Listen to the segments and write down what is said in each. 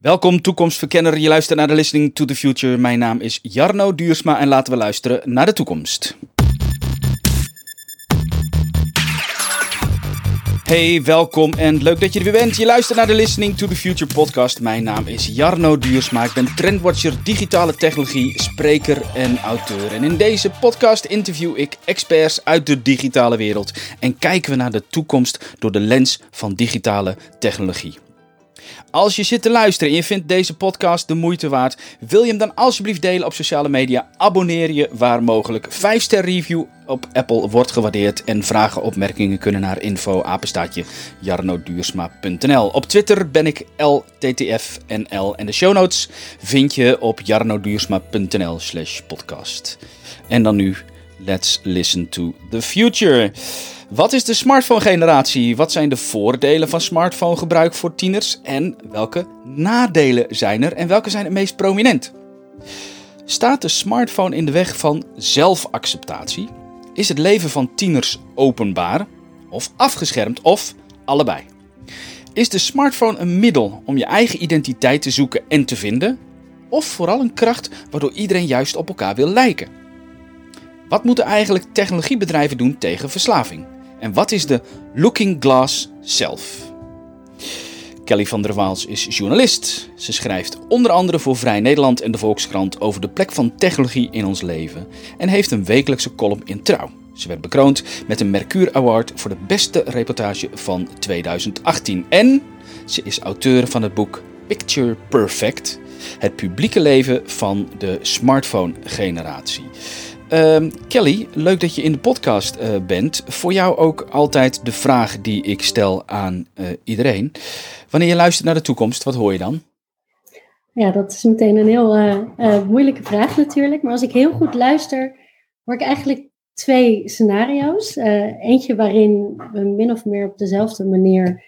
Welkom toekomstverkenner, je luistert naar de Listening to the Future. Mijn naam is Jarno Duursma en laten we luisteren naar de toekomst. Hey, welkom en leuk dat je er weer bent. Je luistert naar de Listening to the Future podcast. Mijn naam is Jarno Duursma. Ik ben trendwatcher digitale technologie, spreker en auteur. En in deze podcast interview ik experts uit de digitale wereld en kijken we naar de toekomst door de lens van digitale technologie. Als je zit te luisteren en je vindt deze podcast de moeite waard, wil je hem dan alsjeblieft delen op sociale media. Abonneer je waar mogelijk. 5 ster review op Apple wordt gewaardeerd en vragen opmerkingen kunnen naar info apenstaatje jarnoduursma.nl. Op Twitter ben ik LTTFNL en de show notes vind je op jarnoduursma.nl slash podcast. En dan nu, let's listen to the future. Wat is de smartphone-generatie? Wat zijn de voordelen van smartphone-gebruik voor tieners? En welke nadelen zijn er en welke zijn het meest prominent? Staat de smartphone in de weg van zelfacceptatie? Is het leven van tieners openbaar of afgeschermd of allebei? Is de smartphone een middel om je eigen identiteit te zoeken en te vinden? Of vooral een kracht waardoor iedereen juist op elkaar wil lijken? Wat moeten eigenlijk technologiebedrijven doen tegen verslaving? En wat is de Looking Glass Self? Kelly van der Waals is journalist. Ze schrijft onder andere voor Vrij Nederland en de Volkskrant over de plek van technologie in ons leven en heeft een wekelijkse column in Trouw. Ze werd bekroond met een Mercure Award voor de beste reportage van 2018. En ze is auteur van het boek Picture Perfect: Het publieke leven van de smartphone-generatie. Um, Kelly, leuk dat je in de podcast uh, bent. Voor jou ook altijd de vraag die ik stel aan uh, iedereen. Wanneer je luistert naar de toekomst, wat hoor je dan? Ja, dat is meteen een heel uh, moeilijke vraag natuurlijk. Maar als ik heel goed luister, hoor ik eigenlijk twee scenario's. eentje waarin we min of meer op dezelfde manier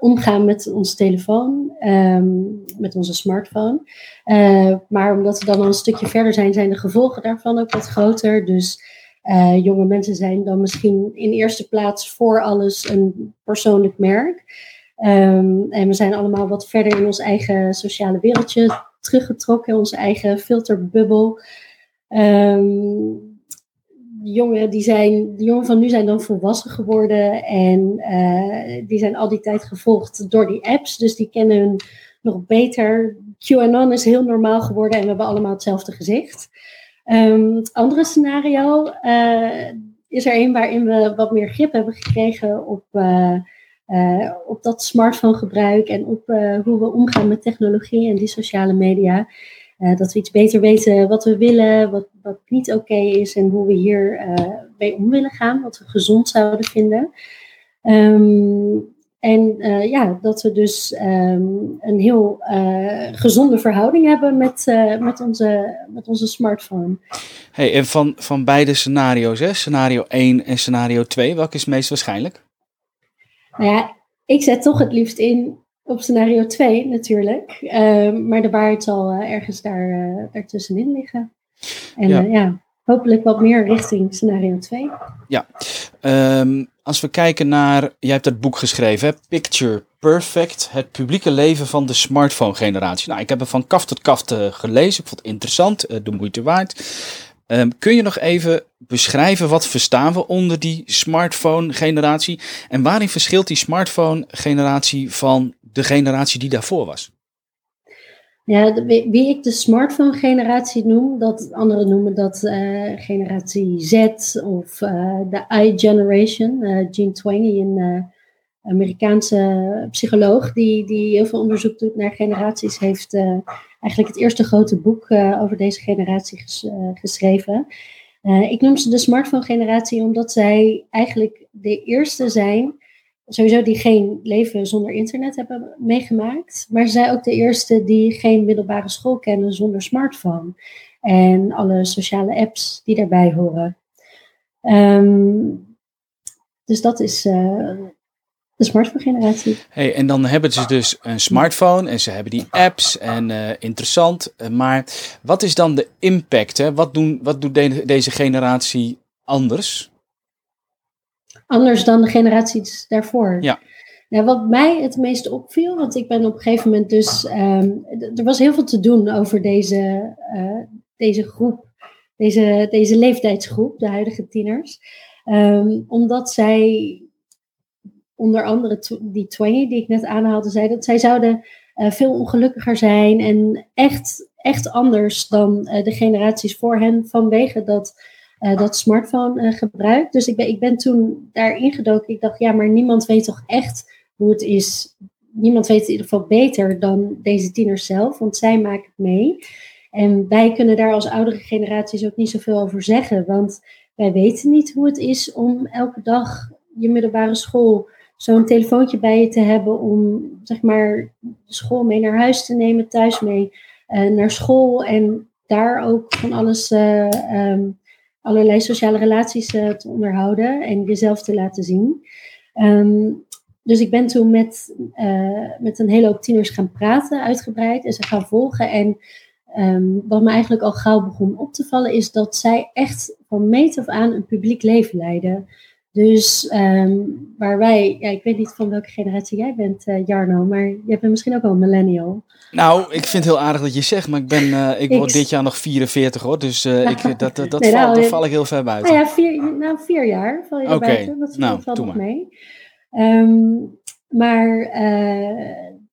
omgaan met onze telefoon, um, met onze smartphone. Uh, maar omdat we dan al een stukje verder zijn, zijn de gevolgen daarvan ook wat groter. Dus uh, jonge mensen zijn dan misschien in eerste plaats voor alles een persoonlijk merk. Um, en we zijn allemaal wat verder in ons eigen sociale wereldje teruggetrokken, onze eigen filterbubbel. Um, de jongen, die zijn, de jongen van nu zijn dan volwassen geworden en uh, die zijn al die tijd gevolgd door die apps, dus die kennen hun nog beter. QAnon is heel normaal geworden en we hebben allemaal hetzelfde gezicht. Het andere scenario uh, is er een waarin we wat meer grip hebben gekregen op, uh, op dat smartphone gebruik en op hoe we omgaan met technologie en die sociale media. Uh, dat we iets beter weten wat we willen, wat, wat niet oké is en hoe we hier uh, mee om willen gaan, wat we gezond zouden vinden. Um, en uh, ja, dat we dus um, een heel gezonde verhouding hebben met, met, onze, met onze smartphone. Hey, en van, van beide scenario's, hè? scenario 1 en scenario 2, welke is het meest waarschijnlijk? Nou ja, ik zet toch het liefst in op scenario 2 natuurlijk. Uh, maar de waarheid zal uh, ergens daar, uh, daartussenin liggen. En ja. Eh, ja. hopelijk wat meer richting scenario 2. Ja, um, als we kijken naar, jij hebt het boek geschreven, hè? Picture Perfect, het publieke leven van de smartphone-generatie. Nou, ik heb het van kaft tot kaft gelezen, ik vond het interessant, de moeite waard. Um, kun je nog even beschrijven wat verstaan we onder die smartphone-generatie en waarin verschilt die smartphone-generatie van de generatie die daarvoor was? Ja, de, wie ik de smartphone-generatie noem, dat anderen noemen dat uh, generatie Z of uh, de I-generation. Uh, Gene Twenge, een Amerikaanse psycholoog die, die heel veel onderzoek doet naar generaties, heeft eigenlijk het eerste grote boek over deze generatie ges, geschreven. ik noem ze de smartphone-generatie omdat zij eigenlijk de eerste zijn sowieso die geen leven zonder internet hebben meegemaakt. Maar ze zijn ook de eerste die geen middelbare school kennen zonder smartphone. En alle sociale apps die daarbij horen. Um, dus dat is uh, de smartphone-generatie. Hey, en dan hebben ze dus een smartphone en ze hebben die apps en uh, interessant. Maar wat is dan de impact? Hè? Wat, doen, wat doet de, deze generatie anders? Anders dan de generaties daarvoor. Ja. Nou, wat mij het meest opviel, want ik ben op een gegeven moment dus. ehm, er was heel veel te doen over deze, eh, deze groep, deze, deze leeftijdsgroep, de huidige tieners. Ehm, omdat zij, onder andere die Twangy die ik net aanhaalde, zei dat zij zouden eh, veel ongelukkiger zijn en echt, echt anders dan eh, de generaties voor hen vanwege dat, eh, dat smartphone eh, gebruik. Dus ik ben, ik ben toen daar ingedoken. Ik dacht, ja, maar niemand weet toch echt hoe het is. Niemand weet het in ieder geval beter dan deze tieners zelf, want zij maken het mee. En wij kunnen daar als oudere generaties ook niet zoveel over zeggen, want wij weten niet hoe het is om elke dag je middelbare school zo'n telefoontje bij je te hebben om zeg maar de school mee naar huis te nemen, thuis mee eh, naar school en daar ook van alles, eh, ehm, allerlei sociale relaties eh, te onderhouden en jezelf te laten zien. Ehm, dus ik ben toen met, eh, met een hele hoop tieners gaan praten, uitgebreid, en ze gaan volgen. En ehm, wat me eigenlijk al gauw begon op te vallen, is dat zij echt van meet af aan een publiek leven leiden. Dus ehm, waar wij, ja, ik weet niet van welke generatie jij bent, eh, Jarno, maar jij bent misschien ook wel een millennial. Nou, ik vind het heel aardig dat je zegt, maar ik, ben, eh, ik word Ik- dit jaar nog 44 hoor, dus eh, ik, dat, dat, dat, Nee, val, nou, daar val ik heel ver buiten. Nou ja, vier, nou, vier jaar val je buiten. Dat nou, valt nog mee. Ehm, maar,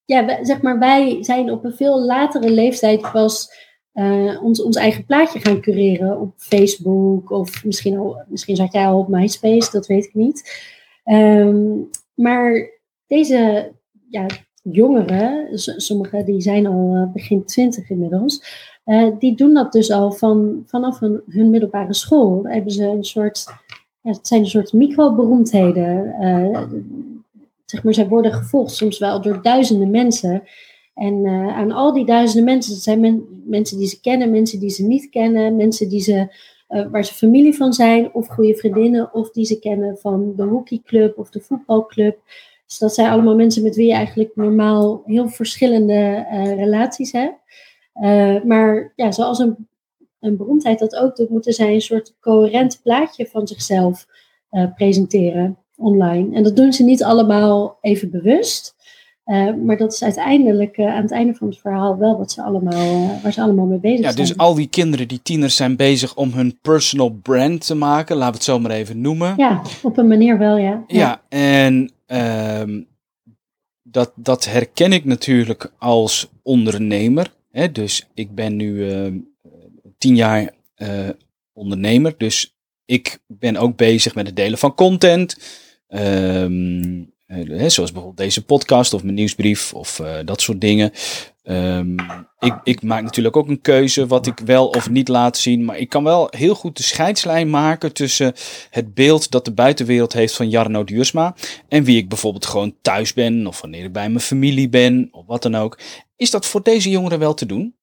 ja, zeg maar wij zijn op een veel latere leeftijd pas eh, ons, ons eigen plaatje gaan cureren op Facebook. Of misschien, al, misschien zat jij al op MySpace, dat weet ik niet. Ehm, maar deze ja, jongeren, sommigen die zijn al eh, begin twintig inmiddels, eh, die doen dat dus al van, vanaf hun, middelbare school. Hebben ze een soort, het zijn een soort microberoemdheden. eh zeg maar, zij worden gevolgd soms wel door duizenden mensen. En eh, aan al die duizenden mensen, dat zijn men- mensen die ze kennen, mensen die ze niet kennen, mensen die ze, eh, waar ze familie van zijn, of goede vriendinnen, of die ze kennen van de hockeyclub of de voetbalclub. Dus dat zijn allemaal mensen met wie je eigenlijk normaal heel verschillende eh, relaties hebt. Maar ja, zoals een, een beroemdheid dat ook doet, moeten zij een soort coherent plaatje van zichzelf presenteren online. En dat doen ze niet allemaal even bewust. Eh, maar dat is uiteindelijk eh, aan het einde van het verhaal wel wat ze allemaal, eh, waar ze allemaal mee bezig Ja, zijn. dus al die kinderen, die tieners, zijn bezig om hun personal brand te maken, laten we het zo maar even noemen. Ja, op een manier wel, ja. Ja, en ehm, dat, dat herken ik natuurlijk als ondernemer. Hè? Dus ik ben nu ehm, tien jaar ondernemer. Dus ik ben ook bezig met het delen van content. Ehm, eh, zoals bijvoorbeeld deze podcast of mijn nieuwsbrief of eh, dat soort dingen. Ehm, ik, ik maak natuurlijk ook een keuze wat ik wel of niet laat zien. Maar ik kan wel heel goed de scheidslijn maken tussen het beeld dat de buitenwereld heeft van Jarno Duursma. En wie ik bijvoorbeeld gewoon thuis ben of wanneer ik bij mijn familie ben of wat dan ook. Is dat voor deze jongeren wel te doen?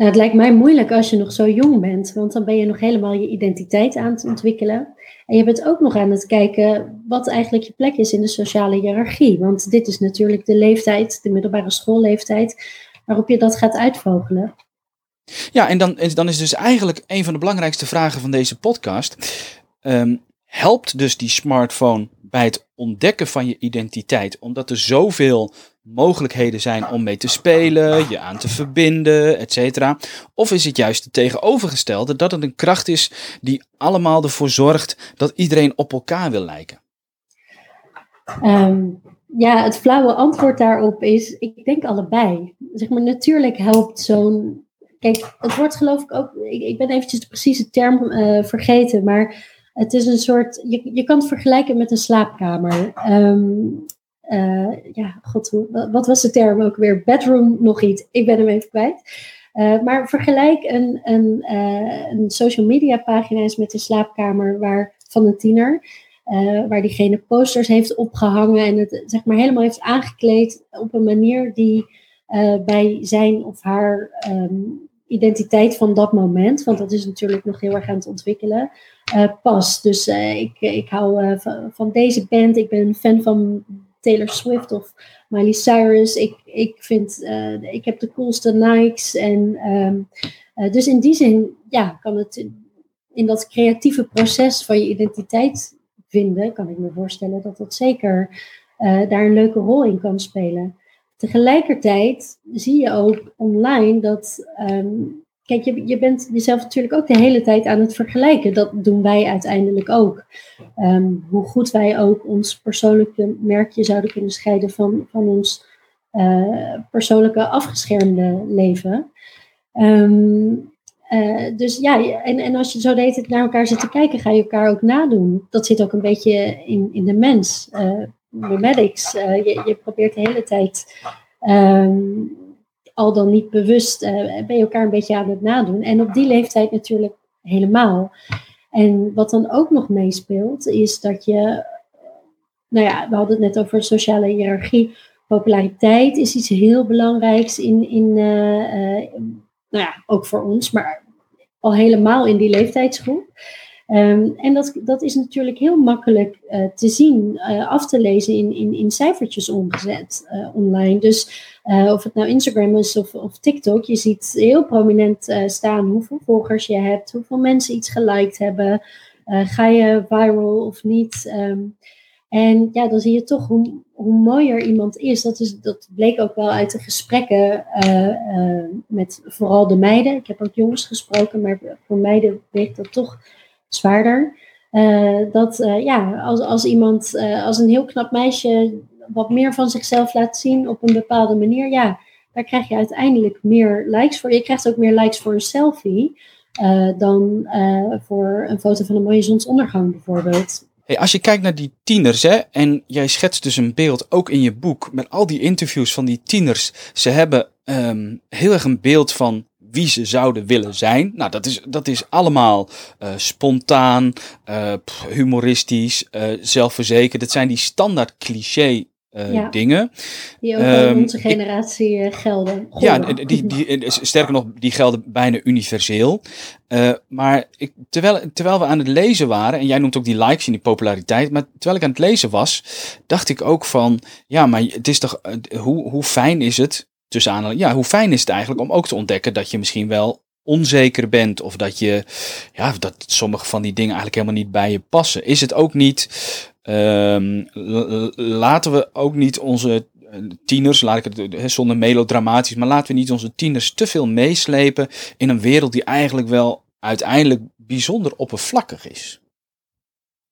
Nou, het lijkt mij moeilijk als je nog zo jong bent, want dan ben je nog helemaal je identiteit aan het ontwikkelen. En je bent ook nog aan het kijken wat eigenlijk je plek is in de sociale hiërarchie. Want dit is natuurlijk de leeftijd, de middelbare schoolleeftijd, waarop je dat gaat uitvogelen. Ja, en dan, dan is dus eigenlijk een van de belangrijkste vragen van deze podcast. Ehm, helpt dus die smartphone bij het ontdekken van je identiteit? Omdat er zoveel mogelijkheden zijn om mee te spelen, je aan te verbinden, et cetera. Of is het juist het tegenovergestelde, dat het een kracht is die allemaal ervoor zorgt dat iedereen op elkaar wil lijken? Ehm, ja, het flauwe antwoord daarop is, ik denk allebei. Zeg maar, natuurlijk helpt zo'n. Kijk, het wordt geloof ik ook. Ik, ben eventjes de precieze term eh, vergeten, maar het is een soort. Je, je kan het vergelijken met een slaapkamer. Ehm, eh, ja, god, wat was de term ook weer? Bedroom nog iets. Ik ben hem even kwijt. Eh, maar vergelijk een, een, eh, een social media pagina eens met een slaapkamer waar, van een tiener. eh, waar diegene posters heeft opgehangen en het zeg maar helemaal heeft aangekleed op een manier die eh, bij zijn of haar ehm, identiteit van dat moment, want dat is natuurlijk nog heel erg aan het ontwikkelen, eh, past. Dus eh, ik, ik hou eh, van, van deze band, ik ben fan van Taylor Swift of Miley Cyrus. Ik, ik vind, eh, ik heb de coolste Nikes en ehm, eh, dus in die zin, ja, kan het in, dat creatieve proces van je identiteit vinden, kan ik me voorstellen dat dat zeker daar een leuke rol in kan spelen. Tegelijkertijd zie je ook online dat ehm, Kijk, je, je bent jezelf natuurlijk ook de hele tijd aan het vergelijken. Dat doen wij uiteindelijk ook. Ehm, hoe goed wij ook ons persoonlijke merkje zouden kunnen scheiden van, van ons uh, persoonlijke afgeschermde leven. Um, uh, dus ja, en, en als je zo deed het naar elkaar zit te kijken, ga je elkaar ook nadoen. Dat zit ook een beetje in, in de mens. Uh, nomadics, je, je probeert de hele tijd um, al dan niet bewust uh, ben je elkaar een beetje aan het nadoen. En op die leeftijd natuurlijk helemaal. En wat dan ook nog meespeelt, is dat je, nou ja, we hadden het net over sociale hiërarchie. Populariteit is iets heel belangrijks in, in uh, uh, nou ja, ook voor ons, maar al helemaal in die leeftijdsgroep. Um, en dat, dat is natuurlijk heel makkelijk uh, te zien, uh, af te lezen in, in, in cijfertjes omgezet uh, online. Dus of het nou Instagram is of, of TikTok, je ziet heel prominent staan hoeveel volgers je hebt, hoeveel mensen iets geliked hebben, ga je viral of niet. Um, en ja, dan zie je toch hoe, hoe mooier iemand is. Dat, is. dat bleek ook wel uit de gesprekken met vooral de meiden. Ik heb ook jongens gesproken, maar voor meiden weet dat toch zwaarder. Uh, dat uh, ja, als, als iemand, uh, als een heel knap meisje wat meer van zichzelf laat zien op een bepaalde manier, ja, daar krijg je uiteindelijk meer likes voor. Je krijgt ook meer likes voor een selfie dan voor een foto van een mooie zonsondergang bijvoorbeeld. Hey, als je kijkt naar die tieners, hè, en jij schetst dus een beeld ook in je boek met al die interviews van die tieners. Ze hebben um, heel erg een beeld van wie ze zouden willen zijn. Nou, dat is, dat is allemaal uh, spontaan, uh, humoristisch, uh, zelfverzekerd. Dat zijn die standaard cliché ja, dingen. Die ook um, onze generatie ik, gelden. Ja, die, die, sterker nog, die gelden bijna universeel. maar ik, terwijl, terwijl we aan het lezen waren, en jij noemt ook die likes en die populariteit, maar terwijl ik aan het lezen was, dacht ik ook van, ja, maar het is toch, hoe, hoe fijn is het tussen aan, ja, hoe fijn is het eigenlijk om ook te ontdekken dat je misschien wel onzeker bent of dat je, ja, dat sommige van die dingen eigenlijk helemaal niet bij je passen. Is het ook niet, um, laten we ook niet onze eh, tieners, laat ik het zonder melodramatisch, maar laten we niet onze tieners te veel meeslepen in een wereld die eigenlijk wel uiteindelijk bijzonder oppervlakkig is.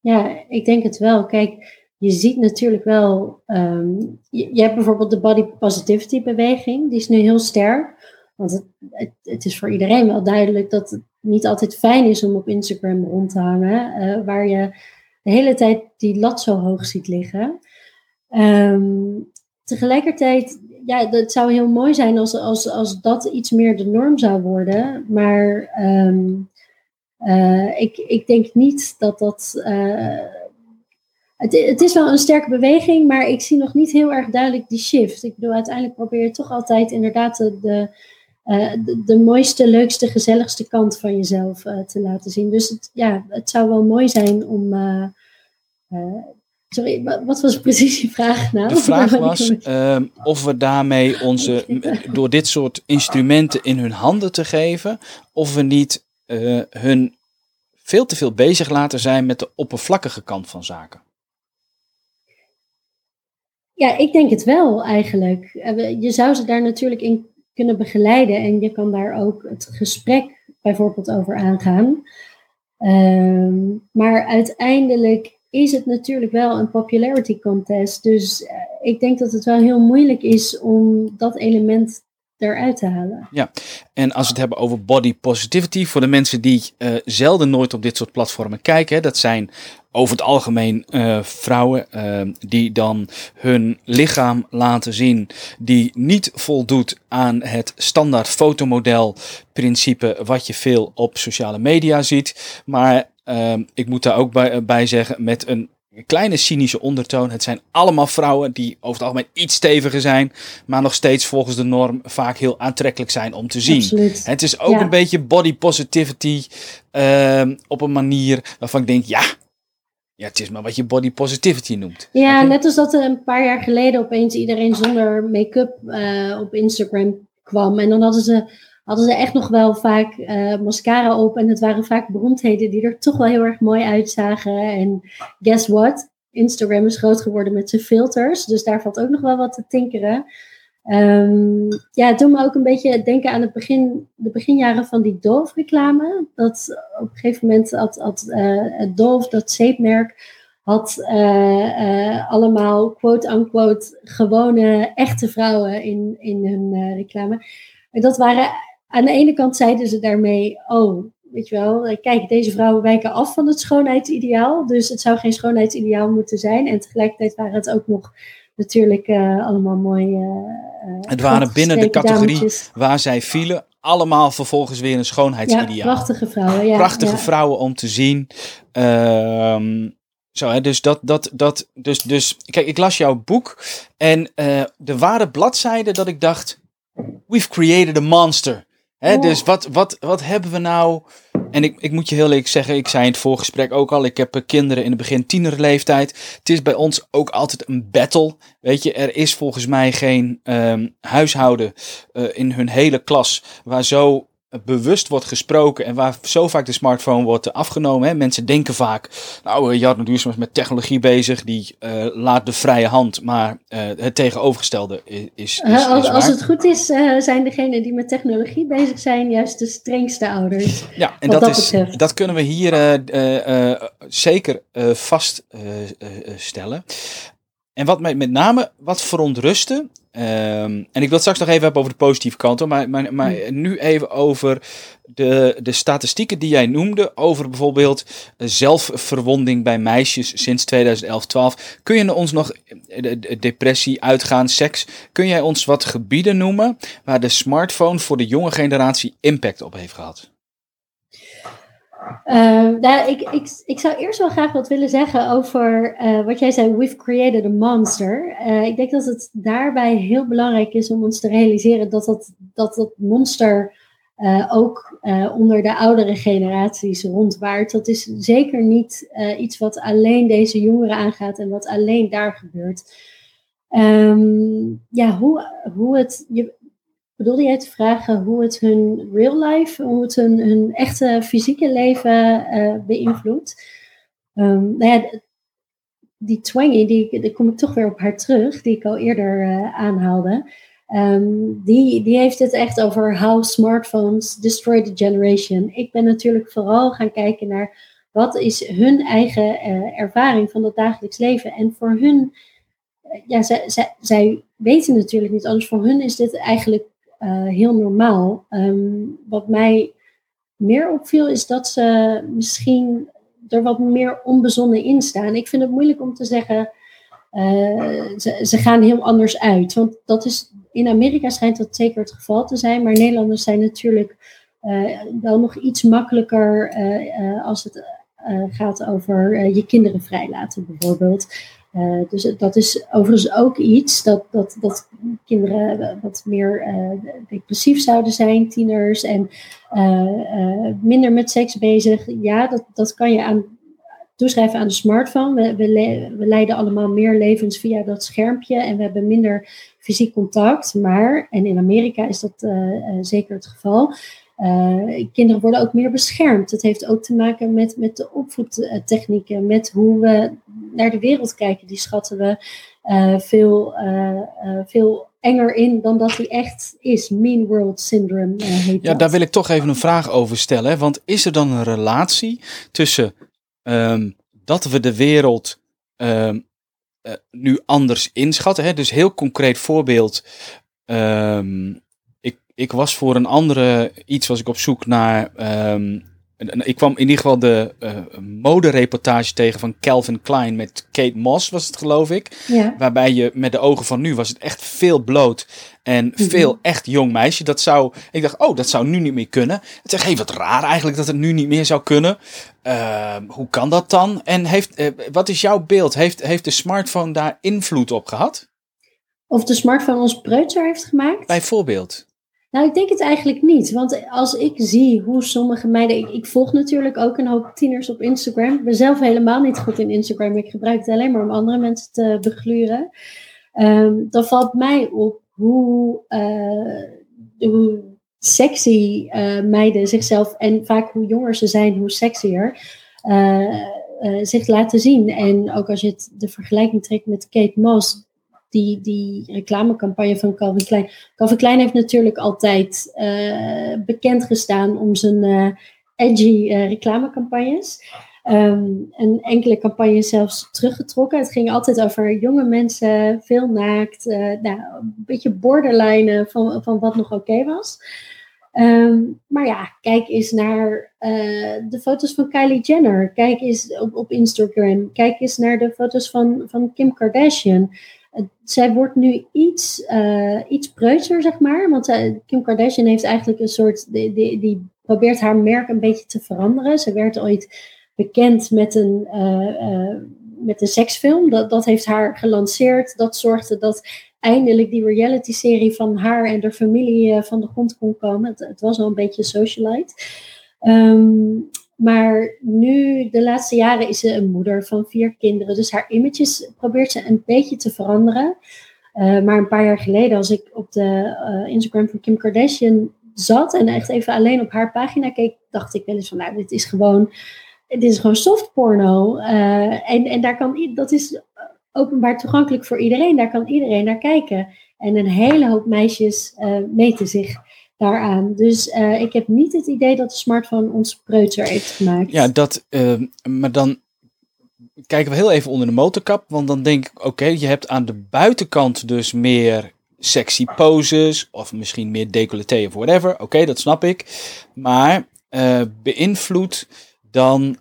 Ja, ik denk het wel. Kijk, je ziet natuurlijk wel, um, je, hebt bijvoorbeeld de body positivity beweging, die is nu heel sterk. Want het, het, is voor iedereen wel duidelijk dat het niet altijd fijn is om op Instagram rond te hangen, waar je de hele tijd die lat zo hoog ziet liggen. Um, tegelijkertijd, ja, het zou heel mooi zijn als, als, als dat iets meer de norm zou worden. Maar um, uh, ik, ik denk niet dat dat. Uh, het, het, is wel een sterke beweging, maar ik zie nog niet heel erg duidelijk die shift. Ik bedoel, uiteindelijk probeer je toch altijd inderdaad de, de, uh, de, de mooiste, leukste, gezelligste kant van jezelf uh, te laten zien. Dus het, ja, het zou wel mooi zijn om. Uh, sorry, wat was precies je vraag nou? De vraag was ehm, of we daarmee onze, door dit soort instrumenten in hun handen te geven, of we niet hun veel te veel bezig laten zijn met de oppervlakkige kant van zaken. Ja, ik denk het wel eigenlijk. Eh, je zou ze daar natuurlijk in kunnen begeleiden en je kan daar ook het gesprek bijvoorbeeld over aangaan. Um, maar uiteindelijk is het natuurlijk wel een popularity contest. Dus uh, ik denk dat het wel heel moeilijk is om dat element eruit te halen. Ja, en als we het hebben over body positivity, voor de mensen die uh, zelden nooit op dit soort platformen kijken, dat zijn over het algemeen uh, vrouwen uh, die dan hun lichaam laten zien die niet voldoet aan het standaard fotomodel principe wat je veel op sociale media ziet. Maar ik moet daar ook bij, bij zeggen met een een kleine cynische ondertoon. Het zijn allemaal vrouwen die over het algemeen iets steviger zijn, maar nog steeds volgens de norm vaak heel aantrekkelijk zijn om te zien. Absoluut. Het is ook een beetje body positivity uh, op een manier waarvan ik denk, ja, ja, het is maar wat je body positivity noemt. Ja, net als dat er een paar jaar geleden opeens iedereen zonder make-up uh, op Instagram kwam. En dan hadden ze hadden ze echt nog wel vaak uh, mascara op. En het waren vaak beroemdheden die er toch wel heel erg mooi uitzagen. En guess what? Instagram is groot geworden met zijn filters. Dus daar valt ook nog wel wat te tinkeren. Um, ja, het doet me ook een beetje denken aan het begin, de beginjaren van die Dove-reclame. Dat op een gegeven moment had, had uh, Dove, dat zeepmerk, had uh, allemaal quote-unquote gewone, echte vrouwen in, in hun reclame. En dat waren, aan de ene kant zeiden ze daarmee, oh, weet je wel, kijk, deze vrouwen wijken af van het schoonheidsideaal. Dus het zou geen schoonheidsideaal moeten zijn. En tegelijkertijd waren het ook nog natuurlijk uh, allemaal mooi. Uh, het waren binnen de categorie waar zij vielen, allemaal vervolgens weer een schoonheidsideaal. Ja, prachtige vrouwen. Ja, prachtige vrouwen om te zien. Uh, zo, hè, dus dat, dat, dat, dus, dus, kijk, ik las jouw boek en er waren bladzijden dat ik dacht, we've created a monster. Hè. Dus wat, wat, wat hebben we nou en ik, ik moet je heel eerlijk zeggen, ik zei in het voorgesprek ook al, ik heb eh, kinderen in het begin tienerleeftijd. Het is bij ons ook altijd een battle. Weet je, er is volgens mij geen um, huishouden uh, in hun hele klas waar zo bewust wordt gesproken en waar zo vaak de smartphone wordt afgenomen. Hè. Mensen denken vaak, nou, Jarno Duursma is met technologie bezig, die uh, laat de vrije hand, maar uh, het tegenovergestelde is, is, is als, als, het goed is, zijn degenen die met technologie bezig zijn juist de strengste ouders. Ja, en dat, dat, is, dat kunnen we hier zeker vaststellen. En wat mij met name wat verontrustte, Um, en ik wil het straks nog even hebben over de positieve kant, maar, maar, maar hmm. nu even over de, de statistieken die jij noemde, over bijvoorbeeld zelfverwonding bij meisjes sinds 2011-12. Kun je ons nog, de, depressie, uitgaan, seks, kun jij ons wat gebieden noemen waar de smartphone voor de jonge generatie impact op heeft gehad? Uh, ik, ik, ik zou eerst wel graag wat willen zeggen over uh, wat jij zei, we've created a monster. Uh, ik denk dat het daarbij heel belangrijk is om ons te realiseren dat dat, dat, dat monster ook onder de oudere generaties rondwaart. Dat is zeker niet iets wat alleen deze jongeren aangaat en wat alleen daar gebeurt. Um, ja, hoe, hoe het. Je, Bedoelde jij te vragen hoe het hun real life, hoe het hun, hun echte fysieke leven uh, beïnvloedt? Um, nou ja, die twangy, die, daar kom ik toch weer op haar terug, die ik al eerder uh, aanhaalde. Um, die, die heeft het echt over how smartphones destroy the generation. Ik ben natuurlijk vooral gaan kijken naar wat is hun eigen uh, ervaring van het dagelijks leven. En voor hun, ja, zij, zij, zij weten natuurlijk niet anders. Voor hun is dit eigenlijk heel normaal. Um, wat mij meer opviel is dat ze misschien er wat meer onbezonnen in staan. Ik vind het moeilijk om te zeggen, uh, ze, gaan heel anders uit. Want dat is, in Amerika schijnt dat zeker het geval te zijn, maar Nederlanders zijn natuurlijk uh, wel nog iets makkelijker als het gaat over je kinderen vrijlaten bijvoorbeeld. Uh, dus dat is overigens ook iets dat, dat, dat kinderen wat meer uh, depressief zouden zijn, tieners, en uh, minder met seks bezig. Ja, dat, dat kan je aan, toeschrijven aan de smartphone. We, we, we, leiden allemaal meer levens via dat schermpje en we hebben minder fysiek contact. Maar, en in Amerika is dat zeker het geval, uh, kinderen worden ook meer beschermd. Het heeft ook te maken met, met de opvoedtechnieken, met hoe we naar de wereld kijken. Die schatten we uh, veel, uh, veel enger in dan dat die echt is. Mean World Syndrome heet Ja, daar wil ik toch even een vraag over stellen. Want is er dan een relatie tussen um, dat we de wereld um, nu anders inschatten? Hè? Dus heel concreet voorbeeld. Um, ik was voor een andere iets was ik op zoek naar. Um, ik kwam in ieder geval de uh, modereportage tegen van Calvin Klein met Kate Moss, was het geloof ik. Ja. Waarbij je met de ogen van nu was het echt veel bloot en mhm. veel echt jong meisje. Dat zou, ik dacht, oh, dat zou nu niet meer kunnen. Het is hey, wat raar eigenlijk dat het nu niet meer zou kunnen. Uh, hoe kan dat dan? En heeft, uh, wat is jouw beeld? Heeft, heeft de smartphone daar invloed op gehad? Of de smartphone ons preutser heeft gemaakt? Bijvoorbeeld. Nou, ik denk het eigenlijk niet. Want als ik zie hoe sommige meiden. Ik, volg natuurlijk ook een hoop tieners op Instagram. Ik ben zelf helemaal niet goed in Instagram. Ik gebruik het alleen maar om andere mensen te begluren. Um, dan valt mij op hoe, uh, hoe sexy uh, meiden zichzelf. En vaak hoe jonger ze zijn, hoe sexier. Uh, zich laten zien. En ook als je het, de vergelijking trekt met Kate Moss, die, die reclamecampagne van Calvin Klein. Calvin Klein heeft natuurlijk altijd uh, bekend gestaan om zijn uh, edgy uh, reclamecampagnes. Um, en enkele campagnes zelfs teruggetrokken. Het ging altijd over jonge mensen, veel naakt, nou, een beetje borderline van, van wat nog oké was. Um, maar ja, kijk eens naar de foto's van Kylie Jenner. Kijk eens op, op Instagram. Kijk eens naar de foto's van, van Kim Kardashian zij wordt nu iets, uh, iets preutser, zeg maar. Want Kim Kardashian heeft eigenlijk een soort. Die, die, die, probeert haar merk een beetje te veranderen. Ze werd ooit bekend met een, uh, met een seksfilm. Dat, dat heeft haar gelanceerd. Dat zorgde dat eindelijk die reality-serie van haar en de familie van de grond kon komen. Het, was al een beetje socialite. Um, maar nu, de laatste jaren, is ze een moeder van vier kinderen. Dus haar images probeert ze een beetje te veranderen. Uh, maar een paar jaar geleden, als ik op de uh, Instagram van Kim Kardashian zat en echt even alleen op haar pagina keek, dacht ik wel eens van, nou, dit is gewoon, dit is gewoon soft porno. Uh, en, en daar kan, dat is openbaar toegankelijk voor iedereen. Daar kan iedereen naar kijken. En een hele hoop meisjes meten zich daaraan. Dus uh, ik heb niet het idee dat de smartphone ons preutser heeft gemaakt. Ja, dat, uh, maar dan kijken we heel even onder de motorkap. Want dan denk ik, oké, je hebt aan de buitenkant dus meer sexy poses. Of misschien meer decolleté of whatever. Oké, okay, dat snap ik. Maar uh, beïnvloedt dan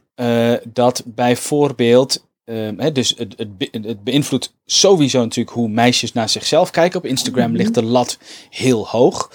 dat bijvoorbeeld Um, dus het, het, het, beïnvloedt sowieso natuurlijk hoe meisjes naar zichzelf kijken. Op Instagram -hmm. ligt de lat heel hoog.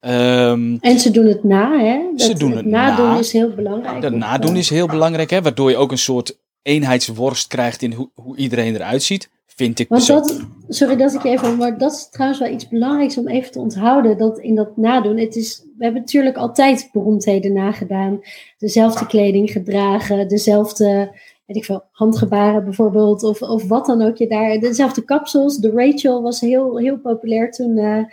Um, en ze doen het na, hè? Dat, ze doen het, het nadoen na. is heel belangrijk. Het nadoen is heel belangrijk, hè? Waardoor je ook een soort eenheidsworst krijgt in hoe, hoe iedereen eruit ziet. Vind ik Want dat, sorry dat ik even, maar dat is trouwens wel iets belangrijks om even te onthouden. Dat in dat nadoen, het is, we hebben natuurlijk altijd beroemdheden nagedaan. Dezelfde kleding gedragen, dezelfde weet ik veel, handgebaren bijvoorbeeld, of, of wat dan ook je daar. Dezelfde kapsels. De Rachel was heel, heel populair toen uh,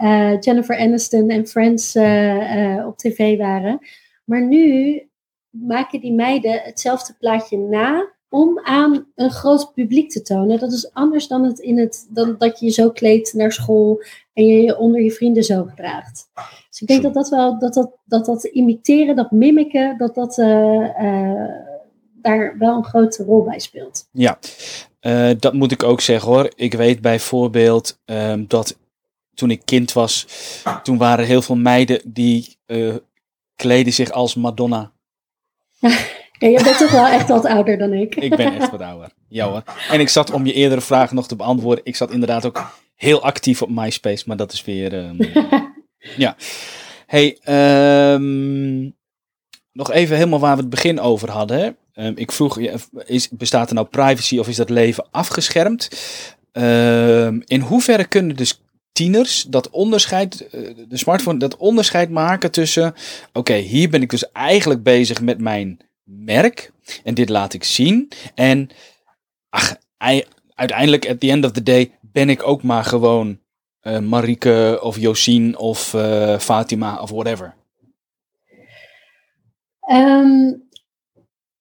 uh, Jennifer Aniston en Friends uh, op tv waren. Maar nu maken die meiden hetzelfde plaatje na om aan een groot publiek te tonen. Dat is anders dan, het in het, dan dat je je zo kleedt naar school en je je onder je vrienden zo gedraagt. Dus ik denk dat dat wel, dat dat, dat, dat imiteren, dat mimiken, dat dat daar wel een grote rol bij speelt. Ja, uh, dat moet ik ook zeggen hoor. Ik weet bijvoorbeeld um, dat toen ik kind was, toen waren heel veel meiden die uh, kleden zich als Madonna. Ja, je bent toch wel echt wat ouder dan ik. ik ben echt wat ouder. Ja hoor. En ik zat om je eerdere vraag nog te beantwoorden. Ik zat inderdaad ook heel actief op MySpace, maar dat is weer. Um, ja. Hey, um, nog even helemaal waar we het begin over hadden. Um, ik vroeg, is, bestaat er nou privacy of is dat leven afgeschermd? Um, in hoeverre kunnen dus tieners dat onderscheid, uh, de smartphone, dat onderscheid maken tussen, oké, hier ben ik dus eigenlijk bezig met mijn merk en dit laat ik zien. En ach, uiteindelijk, at the end of the day, ben ik ook maar gewoon uh, Marike of Josien of uh, Fatima of whatever. Um,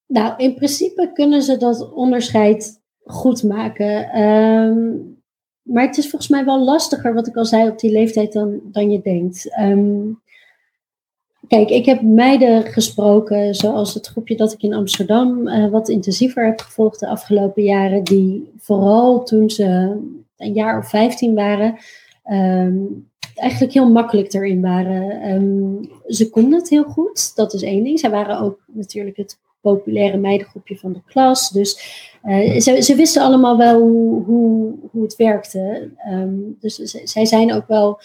nou, in principe kunnen ze dat onderscheid goed maken. Um, maar het is volgens mij wel lastiger, wat ik al zei, op die leeftijd dan, dan je denkt. Um, kijk, ik heb meiden gesproken, zoals het groepje dat ik in Amsterdam uh, wat intensiever heb gevolgd de afgelopen jaren, die vooral toen ze een jaar of 15 waren, um, eigenlijk heel makkelijk erin waren. Ze konden het heel goed, dat is één ding. Zij waren ook natuurlijk het populaire meidengroepje van de klas. Dus uh, ze, ze, wisten allemaal wel hoe, hoe, hoe het werkte. Um, dus zij zijn ook wel,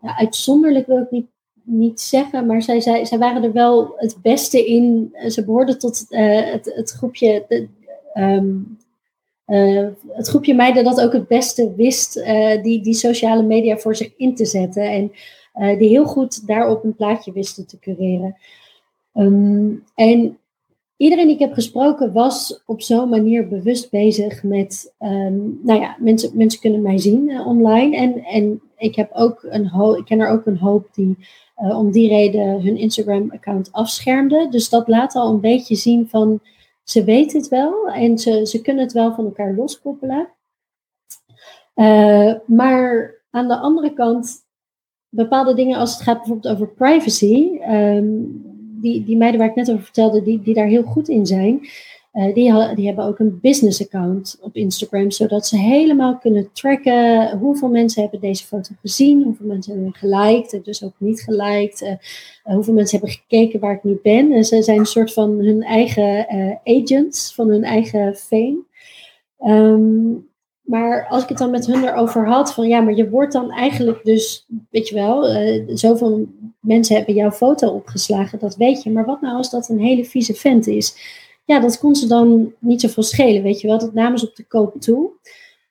ja, uitzonderlijk wil ik niet, niet zeggen, maar zij, zij, zij waren er wel het beste in. Ze behoorden tot uh, het, het groepje. De, uh, het groepje meiden dat ook het beste wist die, die sociale media voor zich in te zetten. En die heel goed daarop een plaatje wisten te cureren. Um, en iedereen die ik heb gesproken was op zo'n manier bewust bezig met, um, nou ja, mensen, mensen kunnen mij zien online. En, en ik, heb ook een ik ken er ook een hoop die om die reden hun Instagram-account afschermden. Dus dat laat al een beetje zien van ze weten het wel en ze, ze kunnen het wel van elkaar loskoppelen. Uh, maar aan de andere kant, bepaalde dingen als het gaat bijvoorbeeld over privacy, um, die, die meiden waar ik net over vertelde, die, die daar heel goed in zijn, uh, die, die hebben ook een business account op Instagram, zodat ze helemaal kunnen tracken hoeveel mensen hebben deze foto gezien, hoeveel mensen hebben geliked en dus ook niet geliked, uh, hoeveel mensen hebben gekeken waar ik nu ben. En ze zijn een soort van hun eigen uh, agents, van hun eigen fame. Um, maar als ik het dan met hun erover had, van ja, maar je wordt dan eigenlijk dus, weet je wel, uh, zoveel mensen hebben jouw foto opgeslagen, dat weet je. Maar wat nou als dat een hele vieze vent is? Ja, dat kon ze dan niet zoveel schelen, weet je wel. Dat namen ze op de koop toe.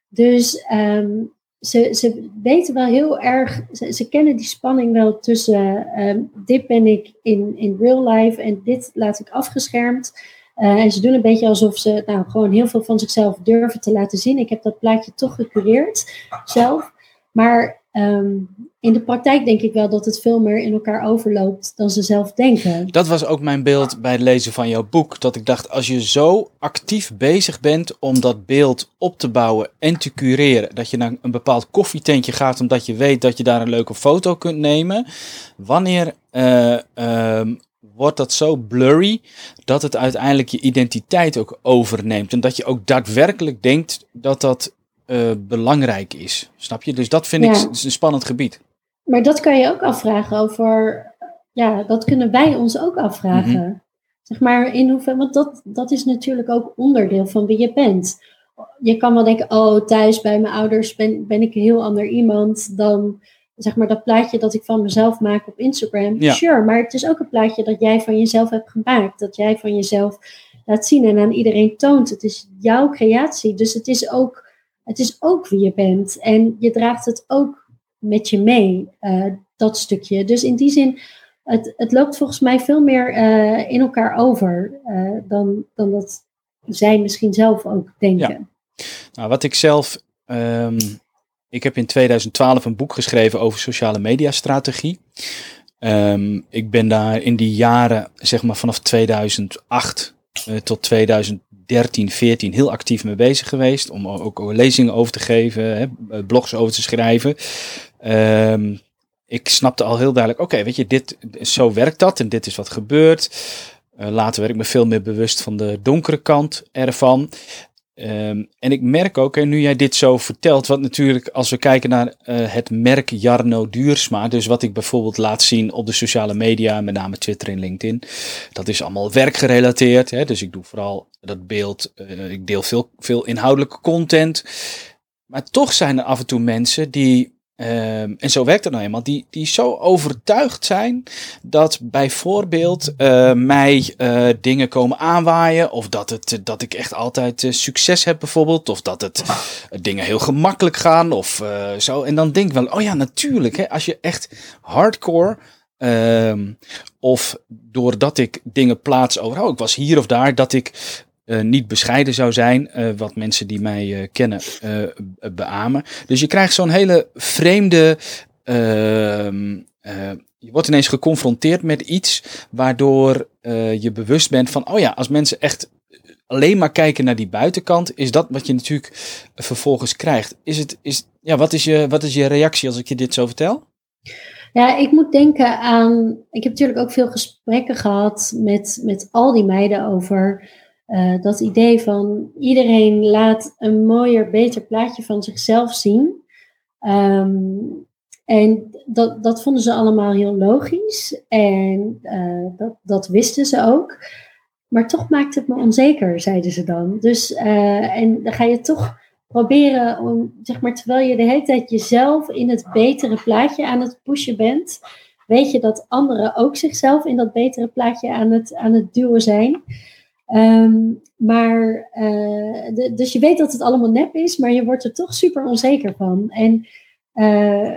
Dus um, ze, ze weten wel heel erg, ze, kennen die spanning wel tussen um, dit ben ik in, in real life en dit laat ik afgeschermd. Uh, en ze doen een beetje alsof ze nou, gewoon heel veel van zichzelf durven te laten zien. Ik heb dat plaatje toch gecureerd zelf. Maar um, in de praktijk denk ik wel dat het veel meer in elkaar overloopt dan ze zelf denken. Dat was ook mijn beeld bij het lezen van jouw boek. Dat ik dacht, als je zo actief bezig bent om dat beeld op te bouwen en te cureren. Dat je naar een bepaald koffietentje gaat omdat je weet dat je daar een leuke foto kunt nemen. Wanneer uh, um, wordt dat zo blurry dat het uiteindelijk je identiteit ook overneemt. En dat je ook daadwerkelijk denkt dat dat uh, belangrijk is. Snap je? Dus dat vind ja. ik een spannend gebied. Maar dat kan je ook afvragen over. Ja, dat kunnen wij ons ook afvragen. Mm -hmm. Zeg maar in hoeverre. Want dat, dat is natuurlijk ook onderdeel van wie je bent. Je kan wel denken: oh, thuis bij mijn ouders ben, ben ik een heel ander iemand dan zeg maar dat plaatje dat ik van mezelf maak op Instagram. Ja. Sure, maar het is ook een plaatje dat jij van jezelf hebt gemaakt. Dat jij van jezelf laat zien en aan iedereen toont. Het is jouw creatie. Dus het is ook, het is ook wie je bent. En je draagt het ook met je mee, uh, dat stukje. Dus in die zin, het, het loopt volgens mij veel meer uh, in elkaar over uh, dan, dan dat zij misschien zelf ook denken. Ja. Nou, wat ik zelf um, ik heb in 2012 een boek geschreven over sociale media strategie. Um, ik ben daar in die jaren, zeg maar vanaf 2008 uh, tot 2013, 14 heel actief mee bezig geweest. Om ook lezingen over te geven, hè, blogs over te schrijven. Um, ik snapte al heel duidelijk, oké, weet je, dit, zo werkt dat en dit is wat gebeurt. Uh, later werd ik me veel meer bewust van de donkere kant ervan. Um, en ik merk ook, en nu jij dit zo vertelt, wat natuurlijk als we kijken naar uh, het merk Jarno Duursma, dus wat ik bijvoorbeeld laat zien op de sociale media, met name Twitter en LinkedIn, dat is allemaal werkgerelateerd. Hè? Dus ik doe vooral dat beeld, uh, ik deel veel, veel inhoudelijke content. Maar toch zijn er af en toe mensen die Um, en zo werkt het nou eenmaal. Die, die zo overtuigd zijn dat bijvoorbeeld uh, mij uh, dingen komen aanwaaien. Of dat, het, dat ik echt altijd succes heb bijvoorbeeld. Of dat het dingen heel gemakkelijk gaan. Of zo. En dan denk ik wel, oh ja, natuurlijk. Hè, als je echt hardcore. Um, of doordat ik dingen plaats over, oh, ik was hier of daar, dat ik uh, niet bescheiden zou zijn, uh, wat mensen die mij uh, kennen beamen. Dus je krijgt zo'n hele vreemde. Ehm, je wordt ineens geconfronteerd met iets waardoor je bewust bent van, oh ja, als mensen echt alleen maar kijken naar die buitenkant, is dat wat je natuurlijk vervolgens krijgt. Is het, is, ja, wat, is je, wat is je reactie als ik je dit zo vertel? Ja, ik moet denken aan. Ik heb natuurlijk ook veel gesprekken gehad met, met al die meiden over uh, dat idee van iedereen laat een mooier, beter plaatje van zichzelf zien. Um, en dat, dat vonden ze allemaal heel logisch en uh, dat, dat wisten ze ook. Maar toch maakt het me onzeker, zeiden ze dan. Dus, uh, en dan ga je toch proberen om, zeg maar, terwijl je de hele tijd jezelf in het betere plaatje aan het pushen bent, weet je dat anderen ook zichzelf in dat betere plaatje aan het, aan het duwen zijn. Um, maar, de, dus je weet dat het allemaal nep is, maar je wordt er toch super onzeker van. En uh,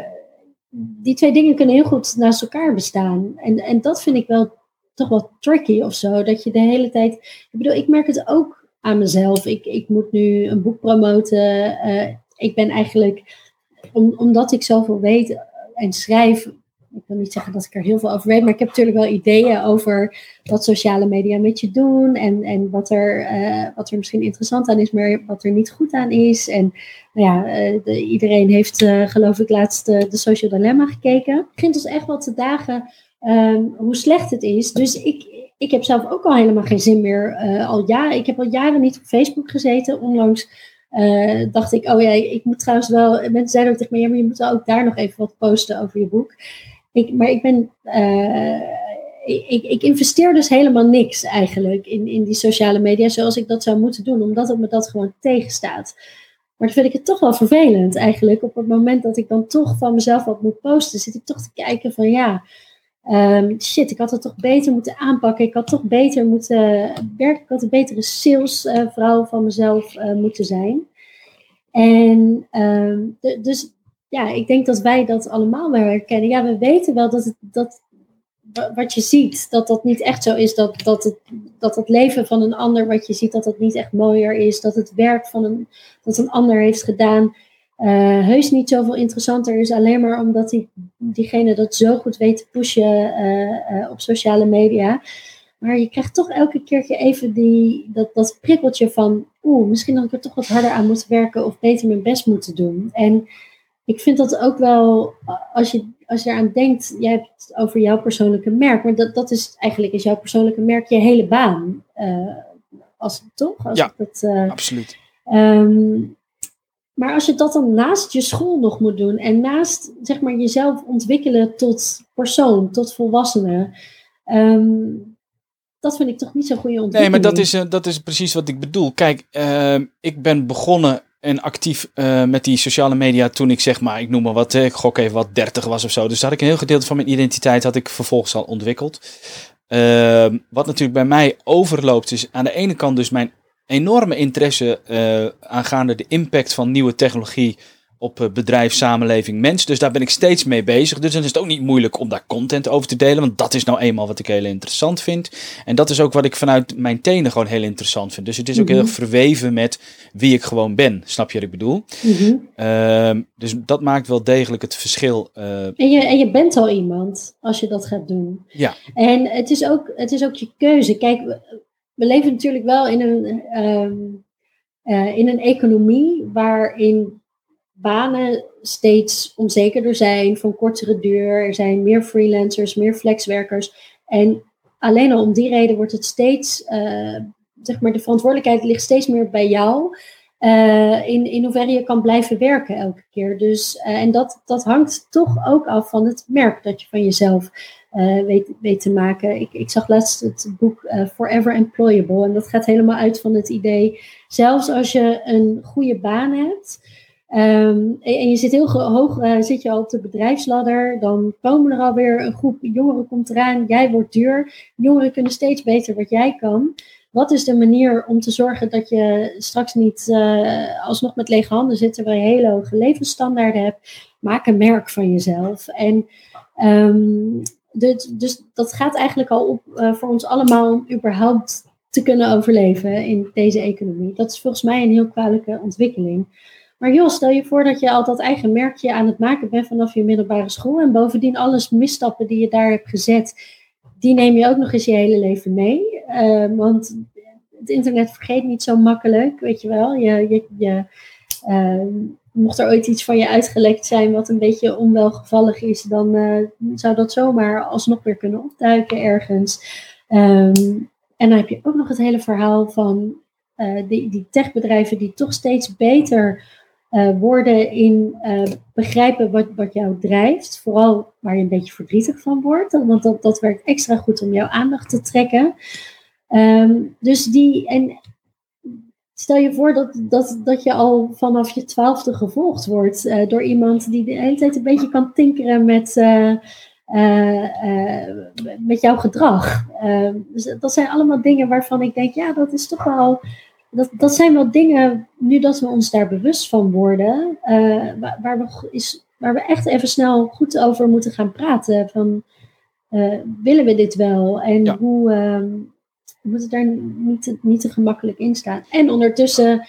die twee dingen kunnen heel goed naast elkaar bestaan. En, en dat vind ik wel toch wel tricky of zo. Dat je de hele tijd. Ik bedoel, ik merk het ook aan mezelf. Ik, ik moet nu een boek promoten. Uh, ik ben eigenlijk, om, omdat ik zoveel weet en schrijf, ik wil niet zeggen dat ik er heel veel over weet, maar ik heb natuurlijk wel ideeën over wat sociale media met je doen en, en wat, er, uh, wat er misschien interessant aan is, maar wat er niet goed aan is. En nou ja, de, iedereen heeft geloof ik laatst de Social Dilemma gekeken. Het begint ons echt wel te dagen Ehm, hoe slecht het is. Dus ik, ik heb zelf ook al helemaal geen zin meer. Al jaren, ik heb al jaren niet op Facebook gezeten. Onlangs dacht ik, oh ja, ik moet trouwens wel. Mensen zeiden ook tegen me, ja, maar je moet ook daar nog even wat posten over je boek. Ik, maar ik ben. Uh, ik, ik, investeer dus helemaal niks eigenlijk in, in die sociale media zoals ik dat zou moeten doen, omdat het me dat gewoon tegenstaat. Maar dan vind ik het toch wel vervelend eigenlijk. Op het moment dat ik dan toch van mezelf wat moet posten, zit ik toch te kijken van ja, Um, shit, ik had het toch beter moeten aanpakken. Ik had toch beter moeten werken. Ik had een betere salesvrouw van mezelf uh, moeten zijn. En um, dus ja, ik denk dat wij dat allemaal wel herkennen. Ja, we weten wel dat, het, dat wat je ziet, dat dat niet echt zo is. Dat, dat, het, dat het leven van een ander, wat je ziet, dat dat niet echt mooier is. Dat het werk van een, dat een ander heeft gedaan, uh, heus niet zoveel interessanter is, alleen maar omdat die, diegene dat zo goed weet te pushen uh, uh, op sociale media. Maar je krijgt toch elke keertje even die, dat, dat prikkeltje van, oeh, misschien had ik er toch wat harder aan moeten werken of beter mijn best moeten doen. En ik vind dat ook wel, als je, als je eraan denkt, jij hebt het over jouw persoonlijke merk, maar dat, dat is eigenlijk is jouw persoonlijke merk je hele baan. als, toch? Als ja, dat, absoluut. Um, maar als je dat dan naast je school nog moet doen en naast zeg maar, jezelf ontwikkelen tot persoon, tot volwassene, um, dat vind ik toch niet zo'n goede ontwikkeling. Nee, maar dat is, uh, dat is precies wat ik bedoel. Kijk, uh, ik ben begonnen en actief uh, met die sociale media toen ik zeg maar, ik noem maar wat, ik gok even wat 30 was of zo. Dus daar had ik een heel gedeelte van mijn identiteit had ik vervolgens al ontwikkeld. Ehm, wat natuurlijk bij mij overloopt is aan de ene kant dus mijn enorme interesse uh, aangaande de impact van nieuwe technologie op uh, bedrijf, samenleving, mens. Dus daar ben ik steeds mee bezig. Dus dan is het ook niet moeilijk om daar content over te delen. Want dat is nou eenmaal wat ik heel interessant vind. En dat is ook wat ik vanuit mijn tenen gewoon heel interessant vind. Dus het is ook heel erg mhm. verweven met wie ik gewoon ben. Snap je wat ik bedoel? Mm dus dat maakt wel degelijk het verschil. Uh... En, je, en je bent al iemand als je dat gaat doen. Ja. En het is ook, het is ook je keuze. Kijk, we leven natuurlijk wel in een, ehm, eh, in een economie waarin banen steeds onzekerder zijn, van kortere duur. Er zijn meer freelancers, meer flexwerkers. En alleen al om die reden wordt het steeds, uh, zeg maar, de verantwoordelijkheid ligt steeds meer bij jou. Uh, in, in hoeverre je kan blijven werken elke keer. Dus, en dat, dat hangt toch ook af van het merk dat je van jezelf weet, weet te maken. Ik, ik zag laatst het boek Forever Employable. En dat gaat helemaal uit van het idee, zelfs als je een goede baan hebt. Um, en, je zit heel hoog, uh, zit je al op de bedrijfsladder, dan komen er alweer een groep jongeren komt eraan, jij wordt duur. Jongeren kunnen steeds beter wat jij kan. Wat is de manier om te zorgen dat je straks niet uh, alsnog met lege handen zit, terwijl je hele hoge levensstandaarden hebt? Maak een merk van jezelf. En um, dus, dus dat gaat eigenlijk al op uh, voor ons allemaal om überhaupt te kunnen overleven in deze economie. Dat is volgens mij een heel kwalijke ontwikkeling. Maar joh, stel je voor dat je al dat eigen merkje aan het maken bent vanaf je middelbare school. En bovendien alles misstappen die je daar hebt gezet, die neem je ook nog eens je hele leven mee. Uh, want het internet vergeet niet zo makkelijk, weet je wel. Je, je, uh, mocht er ooit iets van je uitgelekt zijn wat een beetje onwelgevallig is, dan uh, zou dat zomaar alsnog weer kunnen opduiken ergens. Um, en dan heb je ook nog het hele verhaal van uh, die, die techbedrijven die toch steeds beter uh, worden in begrijpen wat, wat jou drijft. Vooral waar je een beetje verdrietig van wordt, want dat, dat werkt extra goed om jouw aandacht te trekken. Um, dus die, en Stel je voor dat, dat, dat je al vanaf je twaalfde gevolgd wordt uh, door iemand die de hele tijd een beetje kan tinkeren met, met jouw gedrag. Ehm, dus dat zijn allemaal dingen waarvan ik denk, ja, dat is toch wel. Dat, dat zijn wel dingen, nu dat we ons daar bewust van worden, waar, waar, we is, waar we echt even snel goed over moeten gaan praten. Van, willen we dit wel? En hoe, ehm, moeten daar niet te, niet te gemakkelijk in staan. En ondertussen,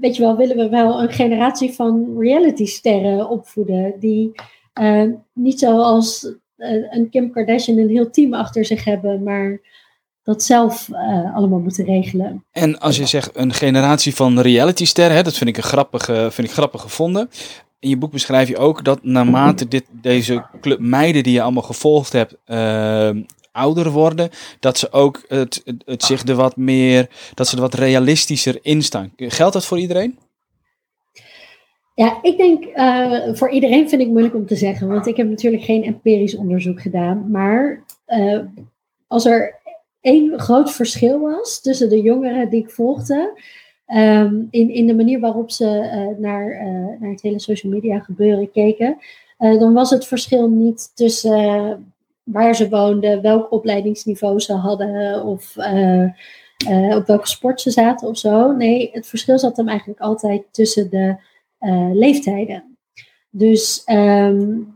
weet je wel, willen we wel een generatie van reality sterren opvoeden. Die uh, niet zoals een Kim Kardashian een heel team achter zich hebben, maar dat zelf allemaal moeten regelen. En als je zegt een generatie van realitysterren, dat vind ik een grappige, vind ik grappig gevonden. In je boek beschrijf je ook dat naarmate dit, deze club meiden die je allemaal gevolgd hebt, ouder worden, dat ze ook het, het, zich er wat meer, dat ze er wat realistischer in staan. Geldt dat voor iedereen? Ja, ik denk uh, voor iedereen vind ik moeilijk om te zeggen, want ik heb natuurlijk geen empirisch onderzoek gedaan. Maar als er één groot verschil was tussen de jongeren die ik volgde, um, in, in de manier waarop ze uh, naar, naar het hele social media gebeuren keken, dan was het verschil niet tussen waar ze woonden, welk opleidingsniveau ze hadden of op welke sport ze zaten of zo. Nee, het verschil zat hem eigenlijk altijd tussen de leeftijden. Dus um,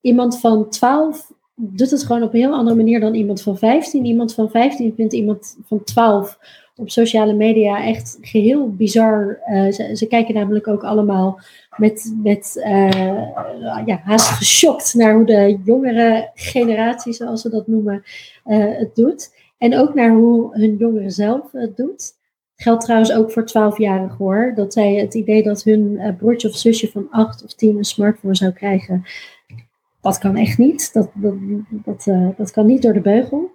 iemand van 12 doet het gewoon op een heel andere manier dan iemand van 15. Iemand van 15 vindt iemand van 12 op sociale media echt geheel bizar. Uh, ze, kijken namelijk ook allemaal met, met uh, ja, haast geschokt naar hoe de jongere generatie, zoals ze dat noemen, uh, het doet. En ook naar hoe hun jongeren zelf het doet. Geldt trouwens ook voor 12-jarigen hoor. Dat zij het idee dat hun broertje of zusje van 8 of 10 een smartphone zou krijgen. Dat kan echt niet. Dat, dat, dat, dat kan niet door de beugel.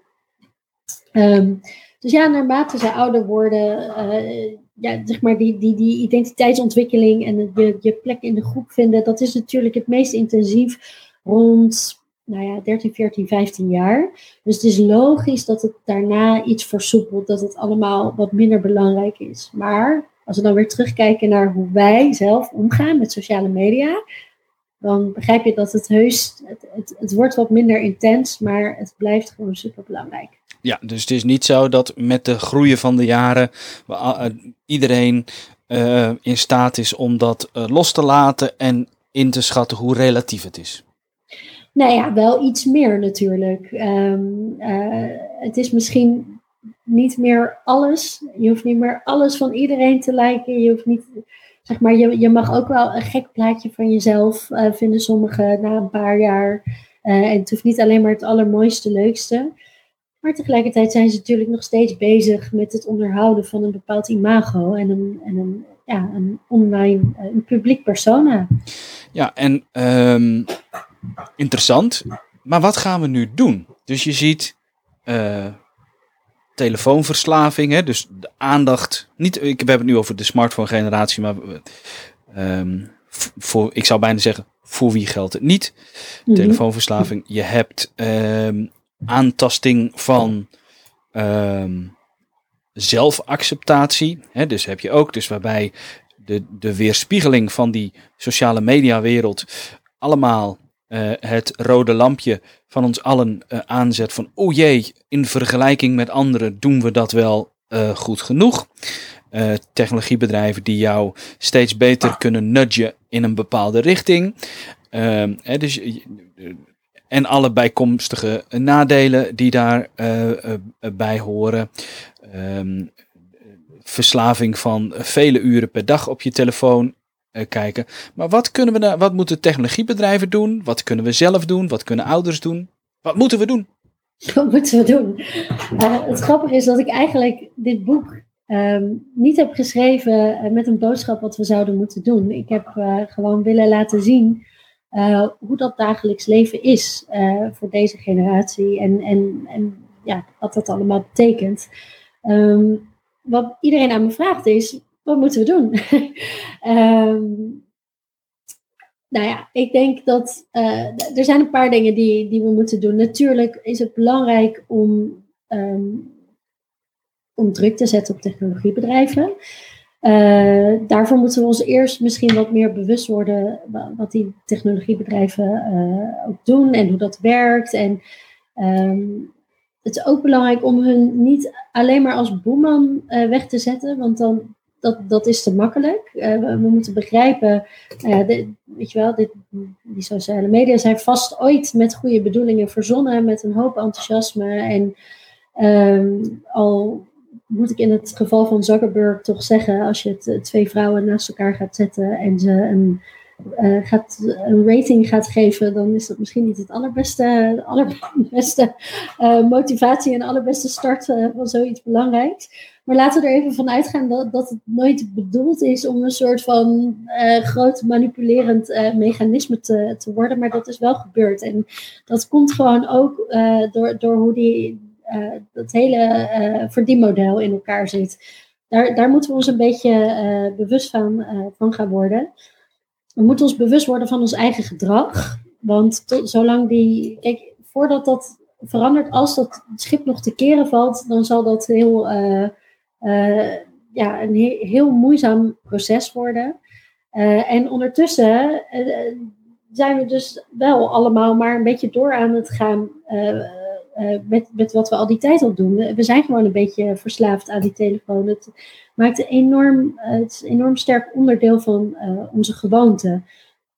Um, dus ja, naarmate ze ouder worden, uh, ja, zeg maar die, die, die identiteitsontwikkeling en je, je plek in de groep vinden, dat is natuurlijk het meest intensief rond nou ja, 13, 14, 15 jaar. Dus het is logisch dat het daarna iets versoepelt, dat het allemaal wat minder belangrijk is. Maar als we dan weer terugkijken naar hoe wij zelf omgaan met sociale media, dan begrijp je dat het heus, het, het, het wordt wat minder intens, maar het blijft gewoon super belangrijk. Ja, dus het is niet zo dat met de groeien van de jaren uh, iedereen uh, in staat is om dat uh, los te laten en in te schatten hoe relatief het is. Nou ja, wel iets meer natuurlijk. Um, het is misschien niet meer alles. Je hoeft niet meer alles van iedereen te lijken. Je hoeft niet, zeg maar, je, je mag ook wel een gek plaatje van jezelf vinden sommigen na een paar jaar. en het hoeft niet alleen maar het allermooiste, leukste. Maar tegelijkertijd zijn ze natuurlijk nog steeds bezig met het onderhouden van een bepaald imago en een, en een, ja, een online, eh, een publiek persona. Ja, en um, interessant. Maar wat gaan we nu doen? Dus je ziet telefoonverslaving, hè? dus de aandacht. Niet, ik heb het nu over de smartphone generatie, maar um, voor, ik zou bijna zeggen, voor wie geldt het niet? Mhm. Telefoonverslaving. Je hebt um, aantasting van um, zelfacceptatie. Hè, dus heb je ook, dus waarbij de, de weerspiegeling van die sociale mediawereld allemaal uh, het rode lampje van ons allen uh, aanzet van oh jee, in vergelijking met anderen doen we dat wel uh, goed genoeg. technologiebedrijven die jou steeds beter kunnen nudgen in een bepaalde richting. Ehm, hè, dus en alle bijkomstige nadelen die daarbij bij horen. Um, verslaving van vele uren per dag op je telefoon kijken. Maar wat, kunnen we, wat moeten technologiebedrijven doen? Wat kunnen we zelf doen? Wat kunnen ouders doen? Wat moeten we doen? Wat moeten we doen? het grappige is dat ik eigenlijk dit boek um, niet heb geschreven met een boodschap wat we zouden moeten doen. Ik heb gewoon willen laten zien hoe dat dagelijks leven is voor deze generatie en, en, en ja, wat dat allemaal betekent. Um, wat iedereen aan me vraagt is, wat moeten we doen? um, nou ja, ik denk dat uh, er zijn een paar dingen die, die we moeten doen. Natuurlijk is het belangrijk om, um, om druk te zetten op technologiebedrijven. Uh, daarvoor moeten we ons eerst misschien wat meer bewust worden wat die technologiebedrijven uh, ook doen en hoe dat werkt. En um, het is ook belangrijk om hun niet alleen maar als boeman weg te zetten, want dan dat, dat is te makkelijk. We, we, moeten begrijpen, dit, weet je wel, dit, die sociale media zijn vast ooit met goede bedoelingen verzonnen, met een hoop enthousiasme en um, al moet ik in het geval van Zuckerberg toch zeggen, als je eh, twee vrouwen naast elkaar gaat zetten en ze een, gaat, een rating gaat geven, dan is dat misschien niet het allerbeste, allerbeste motivatie en allerbeste start van zoiets belangrijks. Maar laten we er even van uitgaan dat, dat het nooit bedoeld is om een soort van groot manipulerend mechanisme te, te worden. Maar dat is wel gebeurd. En dat komt gewoon ook door, door hoe die, dat hele verdienmodel in elkaar zit. Daar, daar moeten we ons een beetje bewust van, van gaan worden. We moeten ons bewust worden van ons eigen gedrag. Want zolang die. Kijk, voordat dat verandert, als dat schip nog te keren valt, dan zal dat heel uh, ja, een heel moeizaam proces worden. Uh, en ondertussen zijn we dus wel allemaal maar een beetje door aan het gaan met, met wat we al die tijd al doen. We, zijn gewoon een beetje verslaafd aan die telefoon. Het maakt een enorm, het is een enorm sterk onderdeel van onze gewoonte.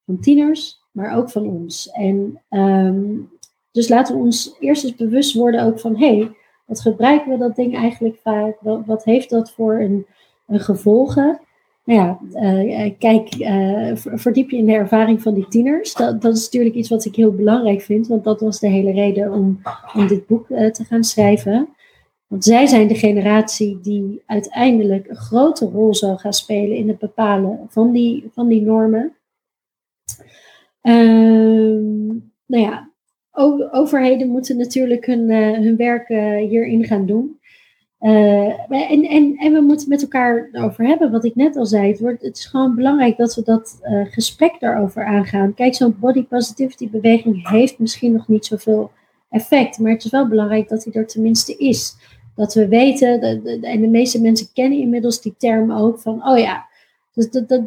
Van tieners, maar ook van ons. En um, dus laten we ons eerst eens bewust worden ook van... Hey, wat gebruiken we dat ding eigenlijk vaak? Wat, wat heeft dat voor een, een gevolgen? Nou ja, uh, kijk, uh, verdiep je in de ervaring van die tieners. Dat, dat is natuurlijk iets wat ik heel belangrijk vind, want dat was de hele reden om, om dit boek te gaan schrijven. Want zij zijn de generatie die uiteindelijk een grote rol zal gaan spelen in het bepalen van die, van die normen. Ehm, nou ja, overheden moeten natuurlijk hun, hun werk hierin gaan doen. Uh, en, en, en we moeten met elkaar erover hebben, wat ik net al zei. Het, wordt, het is gewoon belangrijk dat we dat gesprek daarover aangaan. Kijk, zo'n body positivity beweging heeft misschien nog niet zoveel effect, maar het is wel belangrijk dat die er tenminste is. Dat we weten, en de meeste mensen kennen inmiddels die term ook, van oh ja, dus dat, dat,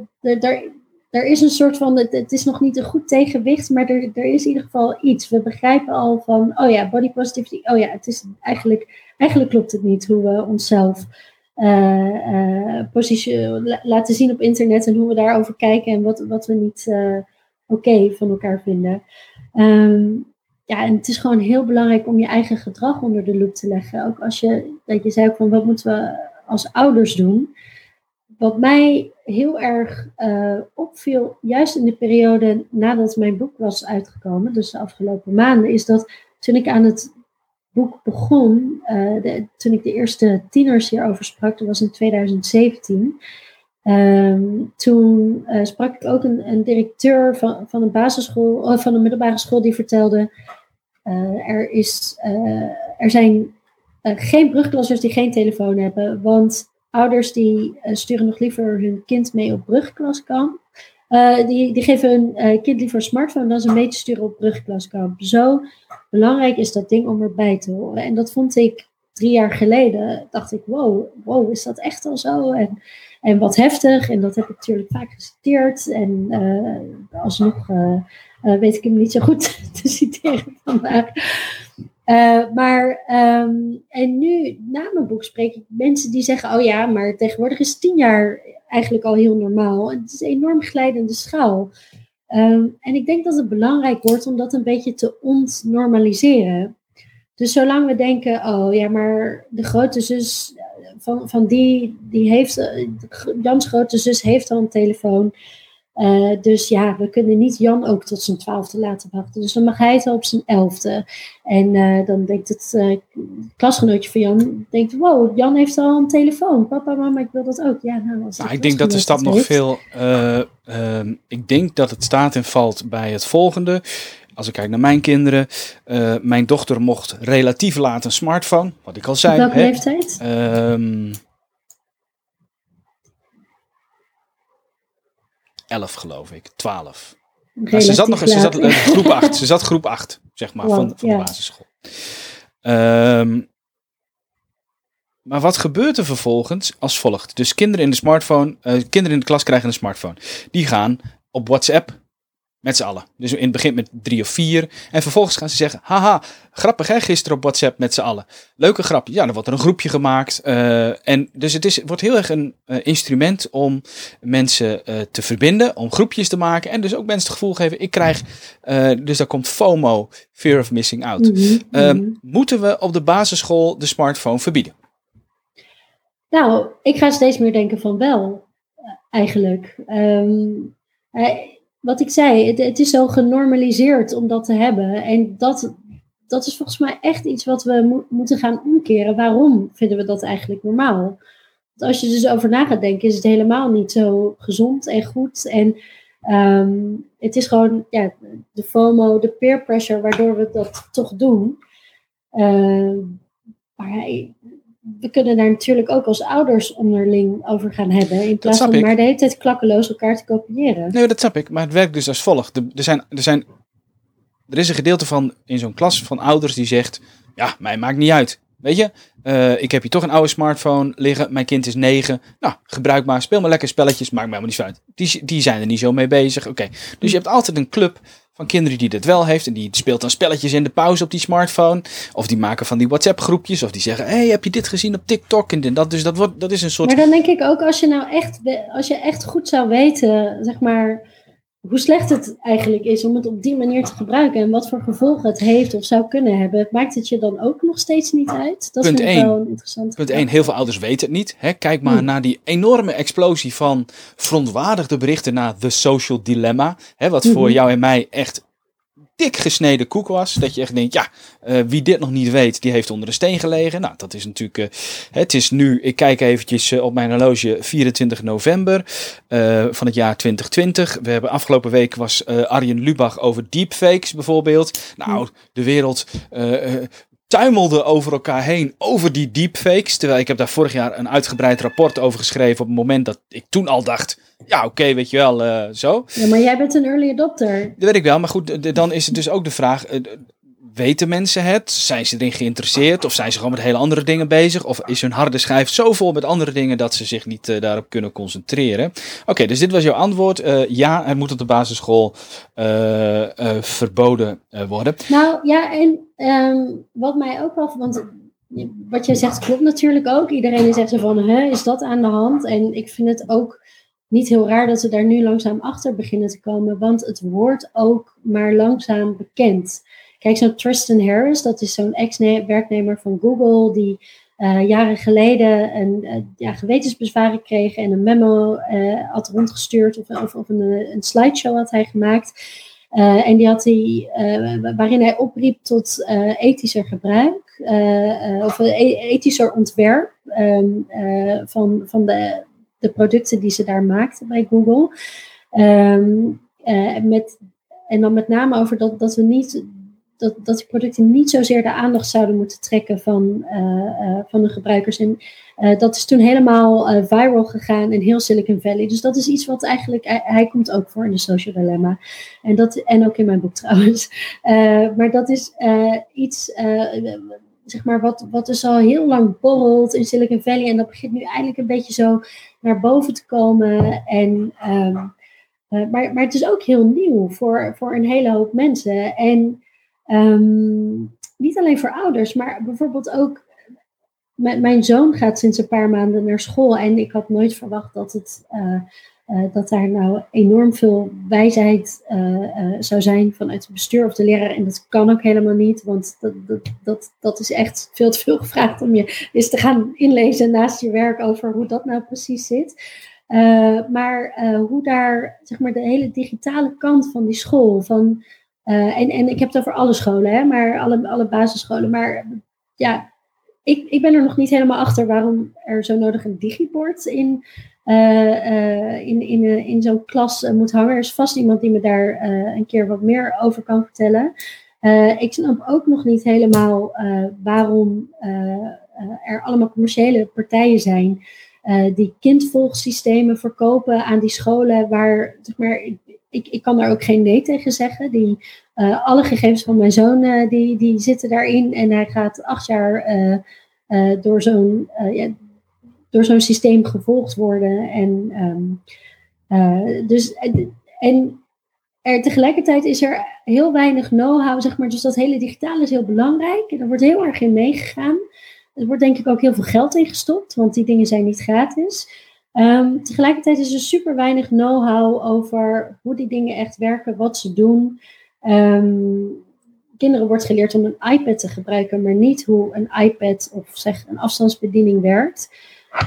daar, is een soort van, het, het, is nog niet een goed tegenwicht, maar er, er is in ieder geval iets. We begrijpen al van, oh ja, body positivity, oh ja, het is eigenlijk, eigenlijk klopt het niet hoe we onszelf uh, laten zien op internet en hoe we daarover kijken en wat, wat we niet uh, oké van elkaar vinden. Um, ja, en het is gewoon heel belangrijk om je eigen gedrag onder de loep te leggen. Ook als je, dat je zei van, wat moeten we als ouders doen? Wat mij heel erg opviel, juist in de periode nadat mijn boek was uitgekomen, dus de afgelopen maanden, is dat toen ik aan het boek begon, uh, de, toen ik de eerste tieners hierover sprak, dat was in 2017. Um, ehm, toen uh, sprak ik ook een, een, directeur van, van een basisschool, of van een middelbare school, die vertelde: er, is, er zijn geen brugklassers die geen telefoon hebben, want ouders die uh, sturen nog liever hun kind mee op brugklaskamp. Uh, die, die geven hun uh, kind liever een smartphone dan ze mee te sturen op brugklaskamp. Zo belangrijk is dat ding om erbij te horen. En dat vond ik drie jaar geleden. Dacht ik, wow, wow is dat echt al zo? En, en wat heftig. En dat heb ik natuurlijk vaak geciteerd. En alsnog weet ik hem niet zo goed te citeren vandaag. Uh, maar, um, en nu, na mijn boek, spreek ik mensen die zeggen: Oh ja, maar tegenwoordig is tien jaar eigenlijk al heel normaal. Het is een enorm glijdende schaal. Um, en ik denk dat het belangrijk wordt om dat een beetje te ontnormaliseren. Dus zolang we denken: Oh ja, maar de grote zus van, van die, die heeft, Jans grote zus heeft al een telefoon. Uh, dus ja, we kunnen niet Jan ook tot zijn twaalfde laten wachten. Dus dan mag hij het op zijn elfde. En uh, dan denkt het uh, klasgenootje van Jan, denkt, wow, Jan heeft al een telefoon. Papa, mama, ik wil dat ook. Ja, nou, als nou, ik denk dat de stap nog veel, ehm, ik denk dat het staat en valt bij het volgende. Als ik kijk naar mijn kinderen, mijn dochter mocht relatief laat een smartphone, wat ik al zei. Welke leeftijd? 11 geloof ik, 12. Maar ze zat nog ze zat, uh, groep 8. Ze zat groep 8, zeg maar, wow, van, van ja. de basisschool. Um, maar wat gebeurt er vervolgens als volgt? Dus kinderen in de smartphone, uh, kinderen in de klas krijgen een smartphone. Die gaan op WhatsApp met z'n allen. Dus in het begin met drie of vier. En vervolgens gaan ze zeggen: Haha, grappig hè, gisteren op WhatsApp met z'n allen. Leuke grap. Ja, dan wordt er een groepje gemaakt. Uh, en dus het is, wordt heel erg een uh, instrument om mensen uh, te verbinden. Om groepjes te maken. En dus ook mensen het gevoel geven: ik krijg. dus daar komt FOMO, Fear of Missing Out. Mm -hmm. moeten we op de basisschool de smartphone verbieden? Nou, ik ga steeds meer denken van wel, eigenlijk. Um, wat ik zei, het, is zo genormaliseerd om dat te hebben. En dat, dat is volgens mij echt iets wat we moeten gaan omkeren. Waarom vinden we dat eigenlijk normaal? Want als je dus over na gaat denken, is het helemaal niet zo gezond en goed. En ehm, het is gewoon ja, de FOMO, de peer pressure, waardoor we dat toch doen. Uh, maar we kunnen daar natuurlijk ook als ouders onderling over gaan hebben. In plaats van maar de hele tijd klakkeloos elkaar te kopiëren. Nee, dat snap ik. Maar het werkt dus als volgt. Er, zijn, er, zijn, er is een gedeelte van in zo'n klas van ouders die zegt: Ja, mij maakt niet uit. Weet je, uh, ik heb hier toch een oude smartphone liggen. Mijn kind is negen. Nou, gebruik maar. Speel maar lekker spelletjes. Maakt mij helemaal niet uit. Die, die zijn er niet zo mee bezig. Oké. Dus je hebt altijd een club van kinderen die dit wel heeft. En die speelt dan spelletjes in de pauze op die smartphone. Of die maken van die WhatsApp groepjes. Of die zeggen, hey, heb je dit gezien op TikTok? En dat, dus dat, wordt, dat is een soort... Maar dan denk ik ook, als je nou echt, als je echt goed zou weten, zeg maar hoe slecht het eigenlijk is om het op die manier te gebruiken en wat voor gevolgen het heeft of zou kunnen hebben, maakt het je dan ook nog steeds niet uit? Dat Punt vind ik wel interessant. Punt 1, heel veel ouders weten het niet. Hè? Kijk maar hmm. naar die enorme explosie van verontwaardigde berichten naar The Social Dilemma, hè, wat voor hmm. jou en mij echt dik gesneden koek was. Dat je echt denkt, ja, uh, wie dit nog niet weet, die heeft onder een steen gelegen. Nou, dat is natuurlijk, uh, het is nu, ik kijk eventjes uh, op mijn horloge, 24 november van het jaar 2020. We hebben afgelopen week was Arjen Lubach over deepfakes bijvoorbeeld. Nou, de wereld tuimelde over elkaar heen over die deepfakes. Terwijl ik heb daar vorig jaar een uitgebreid rapport over geschreven op het moment dat ik toen al dacht, ja oké, weet je wel, uh, zo. Ja, maar jij bent een early adopter. Dat weet ik wel, maar goed, dan is het dus ook de vraag, uh, weten mensen het? Zijn ze erin geïnteresseerd? Of zijn ze gewoon met hele andere dingen bezig? Of is hun harde schijf zo vol met andere dingen dat ze zich niet uh, daarop kunnen concentreren? Oké, dus dit was jouw antwoord. Uh, ja, het moet op de basisschool uh, verboden worden. Nou ja, en um, wat mij ook wel. Want wat jij zegt klopt natuurlijk ook. Iedereen is echt van: hè, is dat aan de hand? En ik vind het ook niet heel raar dat we daar nu langzaam achter beginnen te komen, want het wordt ook maar langzaam bekend. Kijk, zo'n Tristan Harris, dat is zo'n ex-werknemer van Google, die uh, jaren geleden een uh, ja, gewetensbezwaren kreeg en een memo uh, had rondgestuurd of, of, een, een, slideshow had hij gemaakt. en die had hij, waarin hij opriep tot ethischer gebruik of e-, ethischer ontwerp um, van, van de, de producten die ze daar maakten bij Google. Um, met, en dan met name over dat, dat we niet dat, dat die producten niet zozeer de aandacht zouden moeten trekken van, uh, van de gebruikers. En uh, dat is toen helemaal viral gegaan in heel Silicon Valley. Dus dat is iets wat eigenlijk, hij, komt ook voor in de Social Dilemma. En, dat, en ook in mijn boek trouwens. maar dat is iets, zeg maar, wat, wat dus al heel lang borrelt in Silicon Valley. En dat begint nu eigenlijk een beetje zo naar boven te komen. En... Um, maar, maar het is ook heel nieuw voor, voor een hele hoop mensen. En Um, niet alleen voor ouders, maar bijvoorbeeld ook. Mijn zoon gaat sinds een paar maanden naar school en ik had nooit verwacht dat, het, uh, uh, dat daar nou enorm veel wijsheid uh, zou zijn vanuit het bestuur of de leraar. En dat kan ook helemaal niet, want dat, dat, dat, dat is echt veel te veel gevraagd om je eens te gaan inlezen naast je werk over hoe dat nou precies zit. maar hoe daar zeg maar, de hele digitale kant van die school, van uh, en, en ik heb het over alle scholen, hè, maar alle, alle basisscholen. Maar ja, ik, ik ben er nog niet helemaal achter waarom er zo nodig een digibord in, uh, uh, in, in, in zo'n klas moet hangen. Er is vast iemand die me daar een keer wat meer over kan vertellen. ik snap ook nog niet helemaal waarom er allemaal commerciële partijen zijn. die kindvolgsystemen verkopen aan die scholen waar zeg maar, ik, ik kan daar ook geen nee tegen zeggen. Die, uh, alle gegevens van mijn zoon uh, die, die zitten daarin. En hij gaat acht jaar uh, door zo'n ja, door zo'n systeem gevolgd worden. En, um, dus, en er, tegelijkertijd is er heel weinig know-how, zeg maar. Dus dat hele digitale is heel belangrijk. En er wordt heel erg in meegegaan. Er wordt denk ik ook heel veel geld in gestopt, want die dingen zijn niet gratis. Um, tegelijkertijd is er super weinig know-how over hoe die dingen echt werken, wat ze doen. Um, kinderen wordt geleerd om een iPad te gebruiken, maar niet hoe een iPad of zeg een afstandsbediening werkt.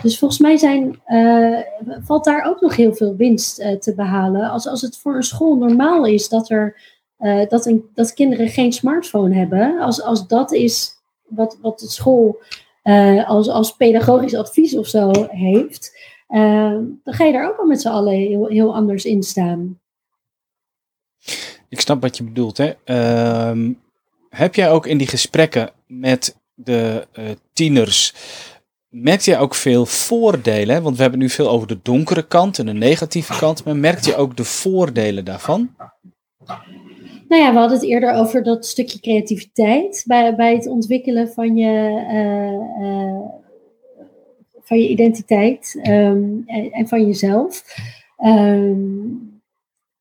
Dus volgens mij zijn, uh, valt daar ook nog heel veel winst uh, te behalen. Als, als het voor een school normaal is dat, er, uh, dat, een, dat kinderen geen smartphone hebben, als, als dat is wat, wat de school als, als pedagogisch advies of zo heeft, dan ga je daar ook al met z'n allen heel, heel anders in staan. Ik snap wat je bedoelt. Hè? Ehm, heb jij ook in die gesprekken met de tieners merkt je ook veel voordelen? Want we hebben nu veel over de donkere kant en de negatieve kant. Maar merkt je ook de voordelen daarvan? Nou ja, we hadden het eerder over dat stukje creativiteit bij, bij het ontwikkelen van je, uh, uh, van je identiteit um, en, en, van jezelf. Um,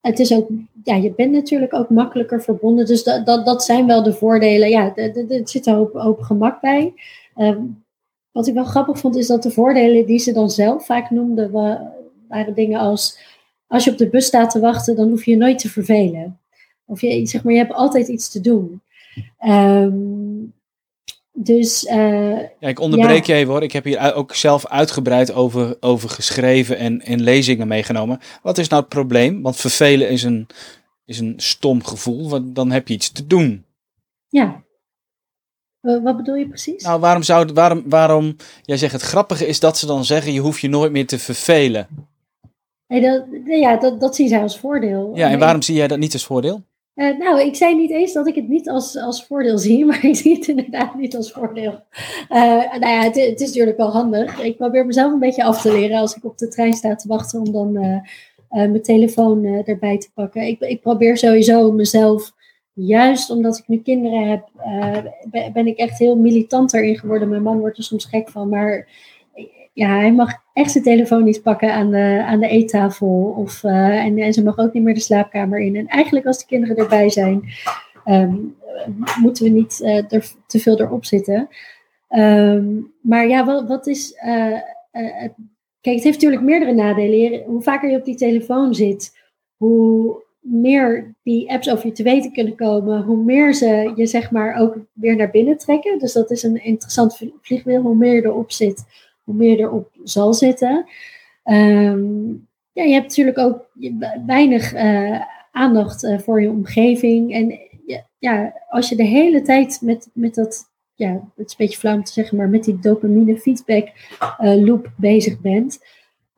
het is ook, ja, je bent natuurlijk ook makkelijker verbonden. Dus dat, dat, dat zijn wel de voordelen. Ja, er zit een hoop, hoop gemak bij. Um, wat ik wel grappig vond, is dat de voordelen die ze dan zelf vaak noemden, waren dingen als: als je op de bus staat te wachten, dan hoef je je nooit te vervelen. Of je, zeg maar, je hebt altijd iets te doen. Dus. Uh, ja, ik onderbreek ja. je even hoor. Ik heb hier ook zelf uitgebreid over, over geschreven en, en lezingen meegenomen. Wat is nou het probleem? Want vervelen is een, is een stom gevoel, want dan heb je iets te doen. Ja, wat bedoel je precies? Nou, waarom zou, waarom, waarom, jij zegt het grappige is dat ze dan zeggen, je hoeft je nooit meer te vervelen. Nee, dat, ja, dat, dat zien zij als voordeel. Ja, en waarom zie jij dat niet als voordeel? Uh, nou, ik zei niet eens dat ik het niet als, als voordeel zie, maar ik zie het inderdaad niet als voordeel. Uh, nou ja, het, is natuurlijk wel handig. Ik probeer mezelf een beetje af te leren als ik op de trein sta te wachten om dan uh, mijn telefoon erbij te pakken. Ik, ik probeer sowieso mezelf juist omdat ik nu kinderen heb, uh, ben ik echt heel militant erin geworden. Mijn man wordt er soms gek van, maar ja, hij mag echt zijn telefoon niet pakken aan de, aan de eettafel. Of, uh, en, ze mag ook niet meer de slaapkamer in. En eigenlijk als de kinderen erbij zijn, um, moeten we niet uh, er te veel erop zitten. Um, maar ja, wat, wat is... kijk, het heeft natuurlijk meerdere nadelen. Hoe vaker je op die telefoon zit, hoe meer die apps over je te weten kunnen komen, hoe meer ze je zeg maar ook weer naar binnen trekken. Dus dat is een interessant vliegwiel. Hoe meer je erop zit, hoe meer erop zal zitten. Um, ja, je hebt natuurlijk ook weinig uh, aandacht uh, voor je omgeving. En ja, als je de hele tijd met, met dat, ja, het is een beetje flauw om te zeggen, maar met die dopamine feedback uh, loop bezig bent,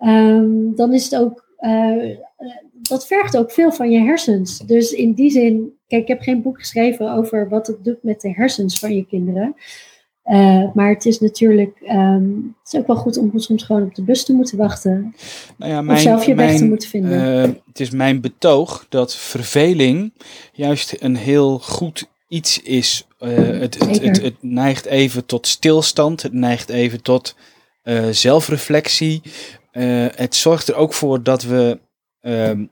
um, dan is het ook dat vergt ook veel van je hersens. Dus in die zin, kijk, ik heb geen boek geschreven over wat het doet met de hersens van je kinderen. Uh, maar het is natuurlijk um, het is ook wel goed om soms gewoon op de bus te moeten wachten. Nou ja, mijn, of zelf je mijn, weg te moeten vinden. Uh, het is mijn betoog dat verveling juist een heel goed iets is. Uh, het, het, het, het, neigt even tot stilstand, het neigt even tot zelfreflectie. het zorgt er ook voor dat we ehm,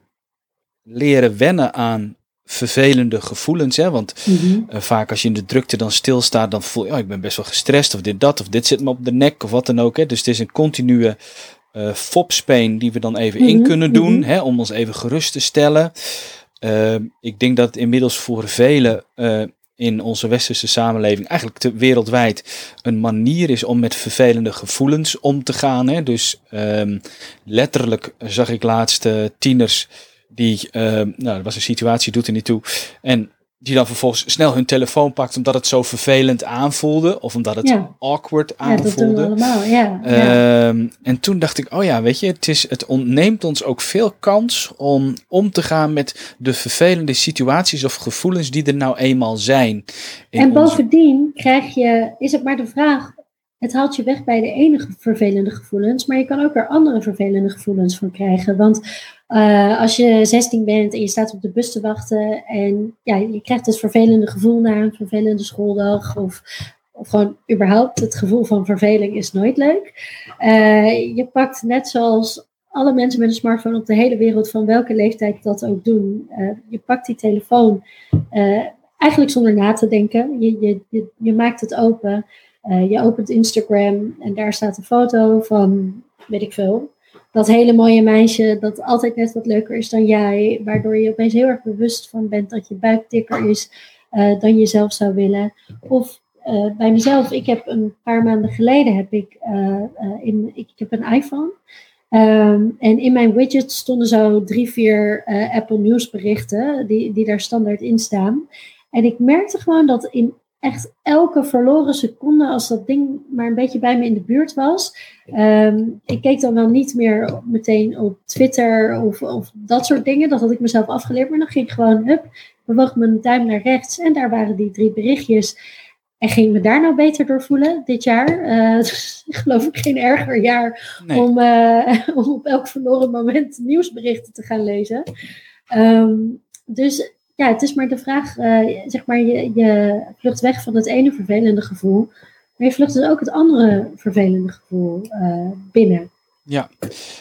leren wennen aan vervelende gevoelens. Hè? Want mm vaak als je in de drukte dan stilstaat, dan voel je, oh, ik ben best wel gestrest of dit, dat, of dit zit me op de nek of wat dan ook. Hè? Dus het is een continue uh, fopspeen die we dan even in mhm, kunnen doen, mhm. hè? om ons even gerust te stellen. Uh, ik denk dat het inmiddels voor velen uh, in onze westerse samenleving, eigenlijk te, wereldwijd, een manier is om met vervelende gevoelens om te gaan. Hè? Dus um, letterlijk zag ik laatst tieners die, uh, nou, dat was een situatie, doet er niet toe. En die dan vervolgens snel hun telefoon pakt omdat het zo vervelend aanvoelde. Of omdat het awkward aanvoelde. Ja, dat allemaal, ja. Uh, en toen dacht ik, oh ja, weet je, het, is, het ontneemt ons ook veel kans om om te gaan met de vervelende situaties of gevoelens die er nou eenmaal zijn. En bovendien krijg je, is het maar de vraag, het haalt je weg bij de enige vervelende gevoelens, maar je kan ook er andere vervelende gevoelens van krijgen. Want uh, als je 16 bent en je staat op de bus te wachten en ja, je krijgt het vervelende gevoel na een vervelende schooldag of, of gewoon überhaupt het gevoel van verveling is nooit leuk. Uh, je pakt net zoals alle mensen met een smartphone op de hele wereld, van welke leeftijd dat ook doen, uh, je pakt die telefoon eigenlijk zonder na te denken. Je, je, je, je maakt het open. je opent Instagram en daar staat een foto van, weet ik veel, dat hele mooie meisje dat altijd net wat leuker is dan jij, waardoor je opeens heel erg bewust van bent dat je buik dikker is uh, dan je zelf zou willen. Of bij mezelf, ik heb een paar maanden geleden heb ik, in, ik, heb een iPhone. Ehm, en in mijn widget stonden zo drie, vier Apple News berichten die, die daar standaard in staan. En ik merkte gewoon dat in echt elke verloren seconde, als dat ding maar een beetje bij me in de buurt was. Ehm, ik keek dan wel niet meer meteen op Twitter of, of dat soort dingen. Dat had ik mezelf afgeleerd. Maar dan ging ik gewoon, hup, bewoog mijn duim naar rechts. En daar waren die drie berichtjes. En ging me daar nou beter door voelen dit jaar? Uh, geloof ik geen erger jaar om, uh, om op elk verloren moment nieuwsberichten te gaan lezen. Ehm, dus ja, het is maar de vraag, uh, zeg maar, je, je vlucht weg van het ene vervelende gevoel, maar je vlucht dus ook het andere vervelende gevoel uh, binnen. Ja,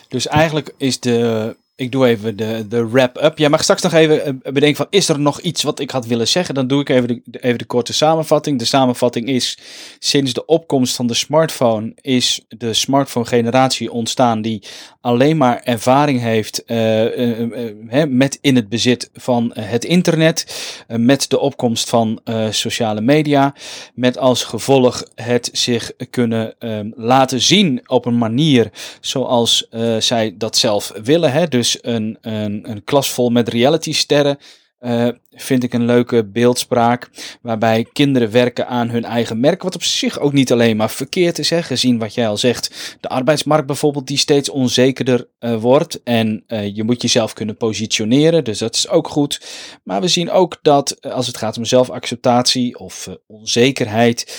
dus eigenlijk is de, ik doe even de, de wrap-up. Jij mag straks nog even eh, bedenken van, is er nog iets wat ik had willen zeggen? Dan doe ik even de, even de korte samenvatting. De samenvatting is, sinds de opkomst van de smartphone is de smartphone-generatie ontstaan die alleen maar ervaring heeft uh, uh, met in het bezit van het internet, met de opkomst van sociale media, met als gevolg het zich kunnen laten zien op een manier zoals zij dat zelf willen. Hè? Dus dus een, een, een klas vol met realitysterren. Uh, vind ik een leuke beeldspraak. Waarbij kinderen werken aan hun eigen merk. Wat op zich ook niet alleen maar verkeerd is. Hè, gezien wat jij al zegt. De arbeidsmarkt bijvoorbeeld, die steeds onzekerder uh, wordt. En uh, je moet jezelf kunnen positioneren. Dus dat is ook goed. Maar we zien ook dat als het gaat om zelfacceptatie of onzekerheid.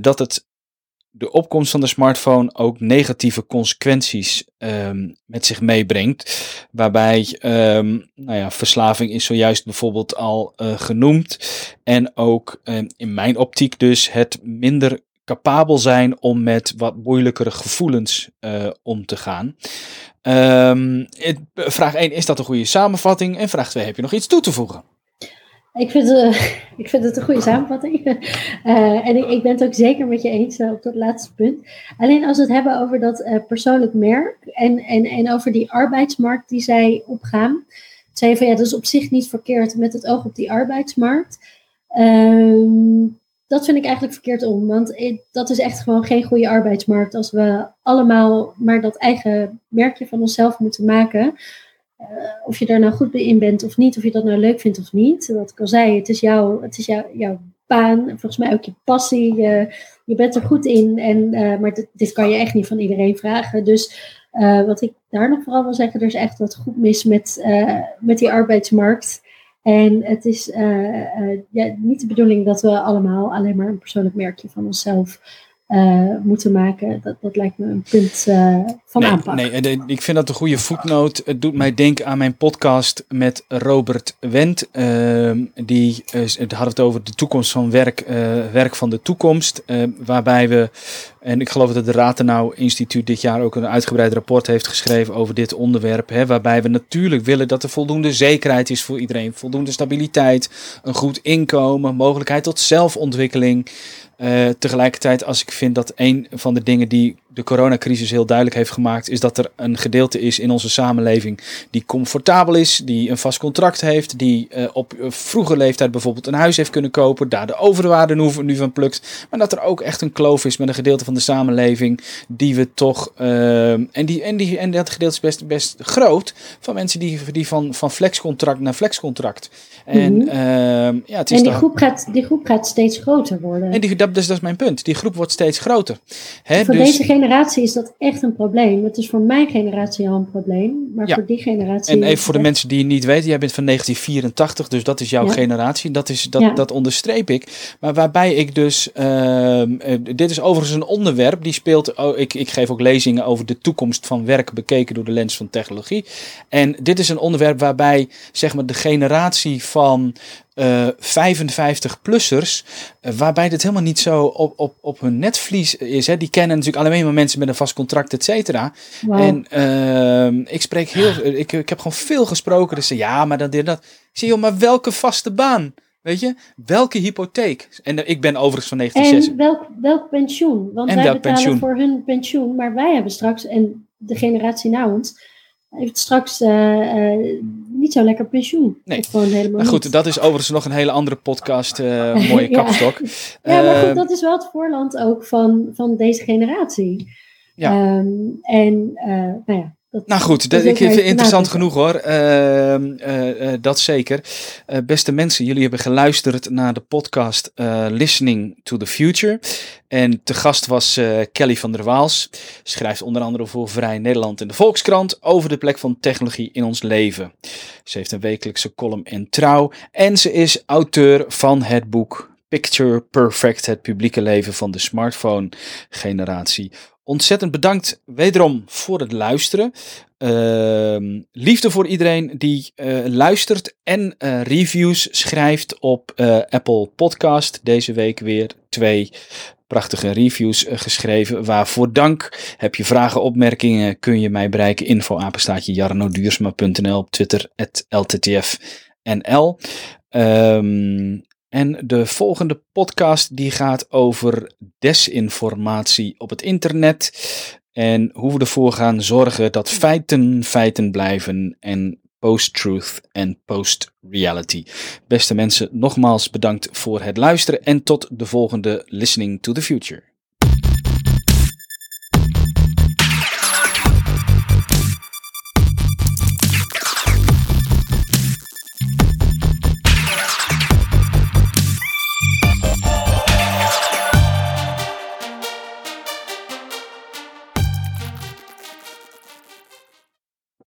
dat het de opkomst van de smartphone ook negatieve consequenties um, met zich meebrengt. Waarbij um, nou ja, verslaving is zojuist bijvoorbeeld al uh, genoemd. En ook um, in mijn optiek dus het minder capabel zijn om met wat moeilijkere gevoelens uh, om te gaan. vraag 1, is dat een goede samenvatting? En vraag 2, heb je nog iets toe te voegen? Ik vind, uh, ik vind het een goede samenvatting. Uh, en ik, ik, ben het ook zeker met je eens uh, op dat laatste punt. Alleen als we het hebben over dat persoonlijk merk en, en, en over die arbeidsmarkt die zij opgaan. Zei van ja, dat is op zich niet verkeerd met het oog op die arbeidsmarkt. Ehm, dat vind ik eigenlijk verkeerd om, want dat is echt gewoon geen goede arbeidsmarkt als we allemaal maar dat eigen merkje van onszelf moeten maken. Uh, of je daar nou goed in bent of niet, of je dat nou leuk vindt of niet. Wat ik al zei, het is, jou, het is jou, jouw baan, volgens mij ook je passie. Je, bent er goed in, en, uh, maar dit, kan je echt niet van iedereen vragen. Dus uh, wat ik daar nog vooral wil zeggen, er is echt wat goed mis met, met die arbeidsmarkt. En het is ja, niet de bedoeling dat we allemaal alleen maar een persoonlijk merkje van onszelf uh, moeten maken. Dat, dat lijkt me een punt uh, van nee, aanpak. Nee, ik vind dat een goede voetnoot. Het doet mij denken aan mijn podcast met Robert Wendt. Uh, die het had het over de toekomst van werk, werk van de toekomst. waarbij we, en ik geloof dat het Ratenau Instituut dit jaar ook een uitgebreid rapport heeft geschreven over dit onderwerp. Hè, waarbij we natuurlijk willen dat er voldoende zekerheid is voor iedereen. Voldoende stabiliteit, een goed inkomen, mogelijkheid tot zelfontwikkeling. Uh, tegelijkertijd, als ik vind dat een van de dingen die de coronacrisis heel duidelijk heeft gemaakt, is dat er een gedeelte is in onze samenleving die comfortabel is, die een vast contract heeft, die uh, op vroege leeftijd bijvoorbeeld een huis heeft kunnen kopen, daar de overwaarde nu, nu van plukt. Maar dat er ook echt een kloof is met een gedeelte van de samenleving die we toch. Uh, en, die, en, die, en dat gedeelte is best, best groot van mensen die, die van, van flexcontract naar flexcontract. En, mm -hmm. ja, het is en die, groep gaat, die groep gaat steeds groter worden. En die, dat, dus, dat is mijn punt. Die groep wordt steeds groter. Hè, voor dus, deze generatie is dat echt een probleem. Het is voor mijn generatie al een probleem, maar voor die generatie. En even voor de mensen die het niet weten, jij bent van 1984, dus dat is jouw ja. generatie. Dat, is, dat, ja. dat onderstreep ik. Maar waarbij ik dus. Uh, dit is overigens een onderwerp die speelt. Oh, ik, ik geef ook lezingen over de toekomst van werk bekeken door de lens van technologie. En dit is een onderwerp waarbij zeg maar de generatie van uh, 55-plussers, uh, waarbij dit helemaal niet zo op, op, op hun netvlies is. Hè. Die kennen natuurlijk alleen maar mensen met een vast contract, et cetera. Wow. En uh, ik spreek heel, ik, ik heb gewoon veel gesproken. Dus ja, maar dat, dat. Ik zeg, joh, maar welke vaste baan? Weet je, welke hypotheek? En ik ben overigens van 1960. En welk, welk pensioen? Want en wij betalen pensioen? voor hun pensioen, maar wij hebben straks, en de generatie na ons, heeft straks uh, uh, niet zo lekker pensioen. Nee. Of gewoon helemaal goed, niet. dat is overigens nog een hele andere podcast. eh, mooie Ja. kapstok. Ja, maar goed, dat is wel het voorland ook van, van deze generatie. Ja. Ehm, en, eh, nou ja. Dat, Nou goed, dat ik interessant genoeg hoor. Ehm, eh, eh, dat zeker. Eh, beste mensen, jullie hebben geluisterd naar de podcast Listening to the Future. En te gast was Kelly van der Waals. Schrijft onder andere voor Vrij Nederland en de Volkskrant over de plek van technologie in ons leven. Ze heeft een wekelijkse column in Trouw. En ze is auteur van het boek Picture Perfect, het publieke leven van de smartphone generatie. Ontzettend bedankt wederom voor het luisteren. Ehm, liefde voor iedereen die eh, luistert en eh, reviews schrijft op eh, Apple Podcast. Deze week weer twee prachtige reviews geschreven. Waarvoor dank. Heb je vragen, opmerkingen, kun je mij bereiken. Info apenstaatje jarnoduursma.nl op Twitter, LTTFNL. Ehm, en de volgende podcast die gaat over desinformatie op het internet. En hoe we ervoor gaan zorgen dat feiten feiten blijven en post-truth en post-reality. Beste mensen, nogmaals bedankt voor het luisteren en tot de volgende Listening to the Future.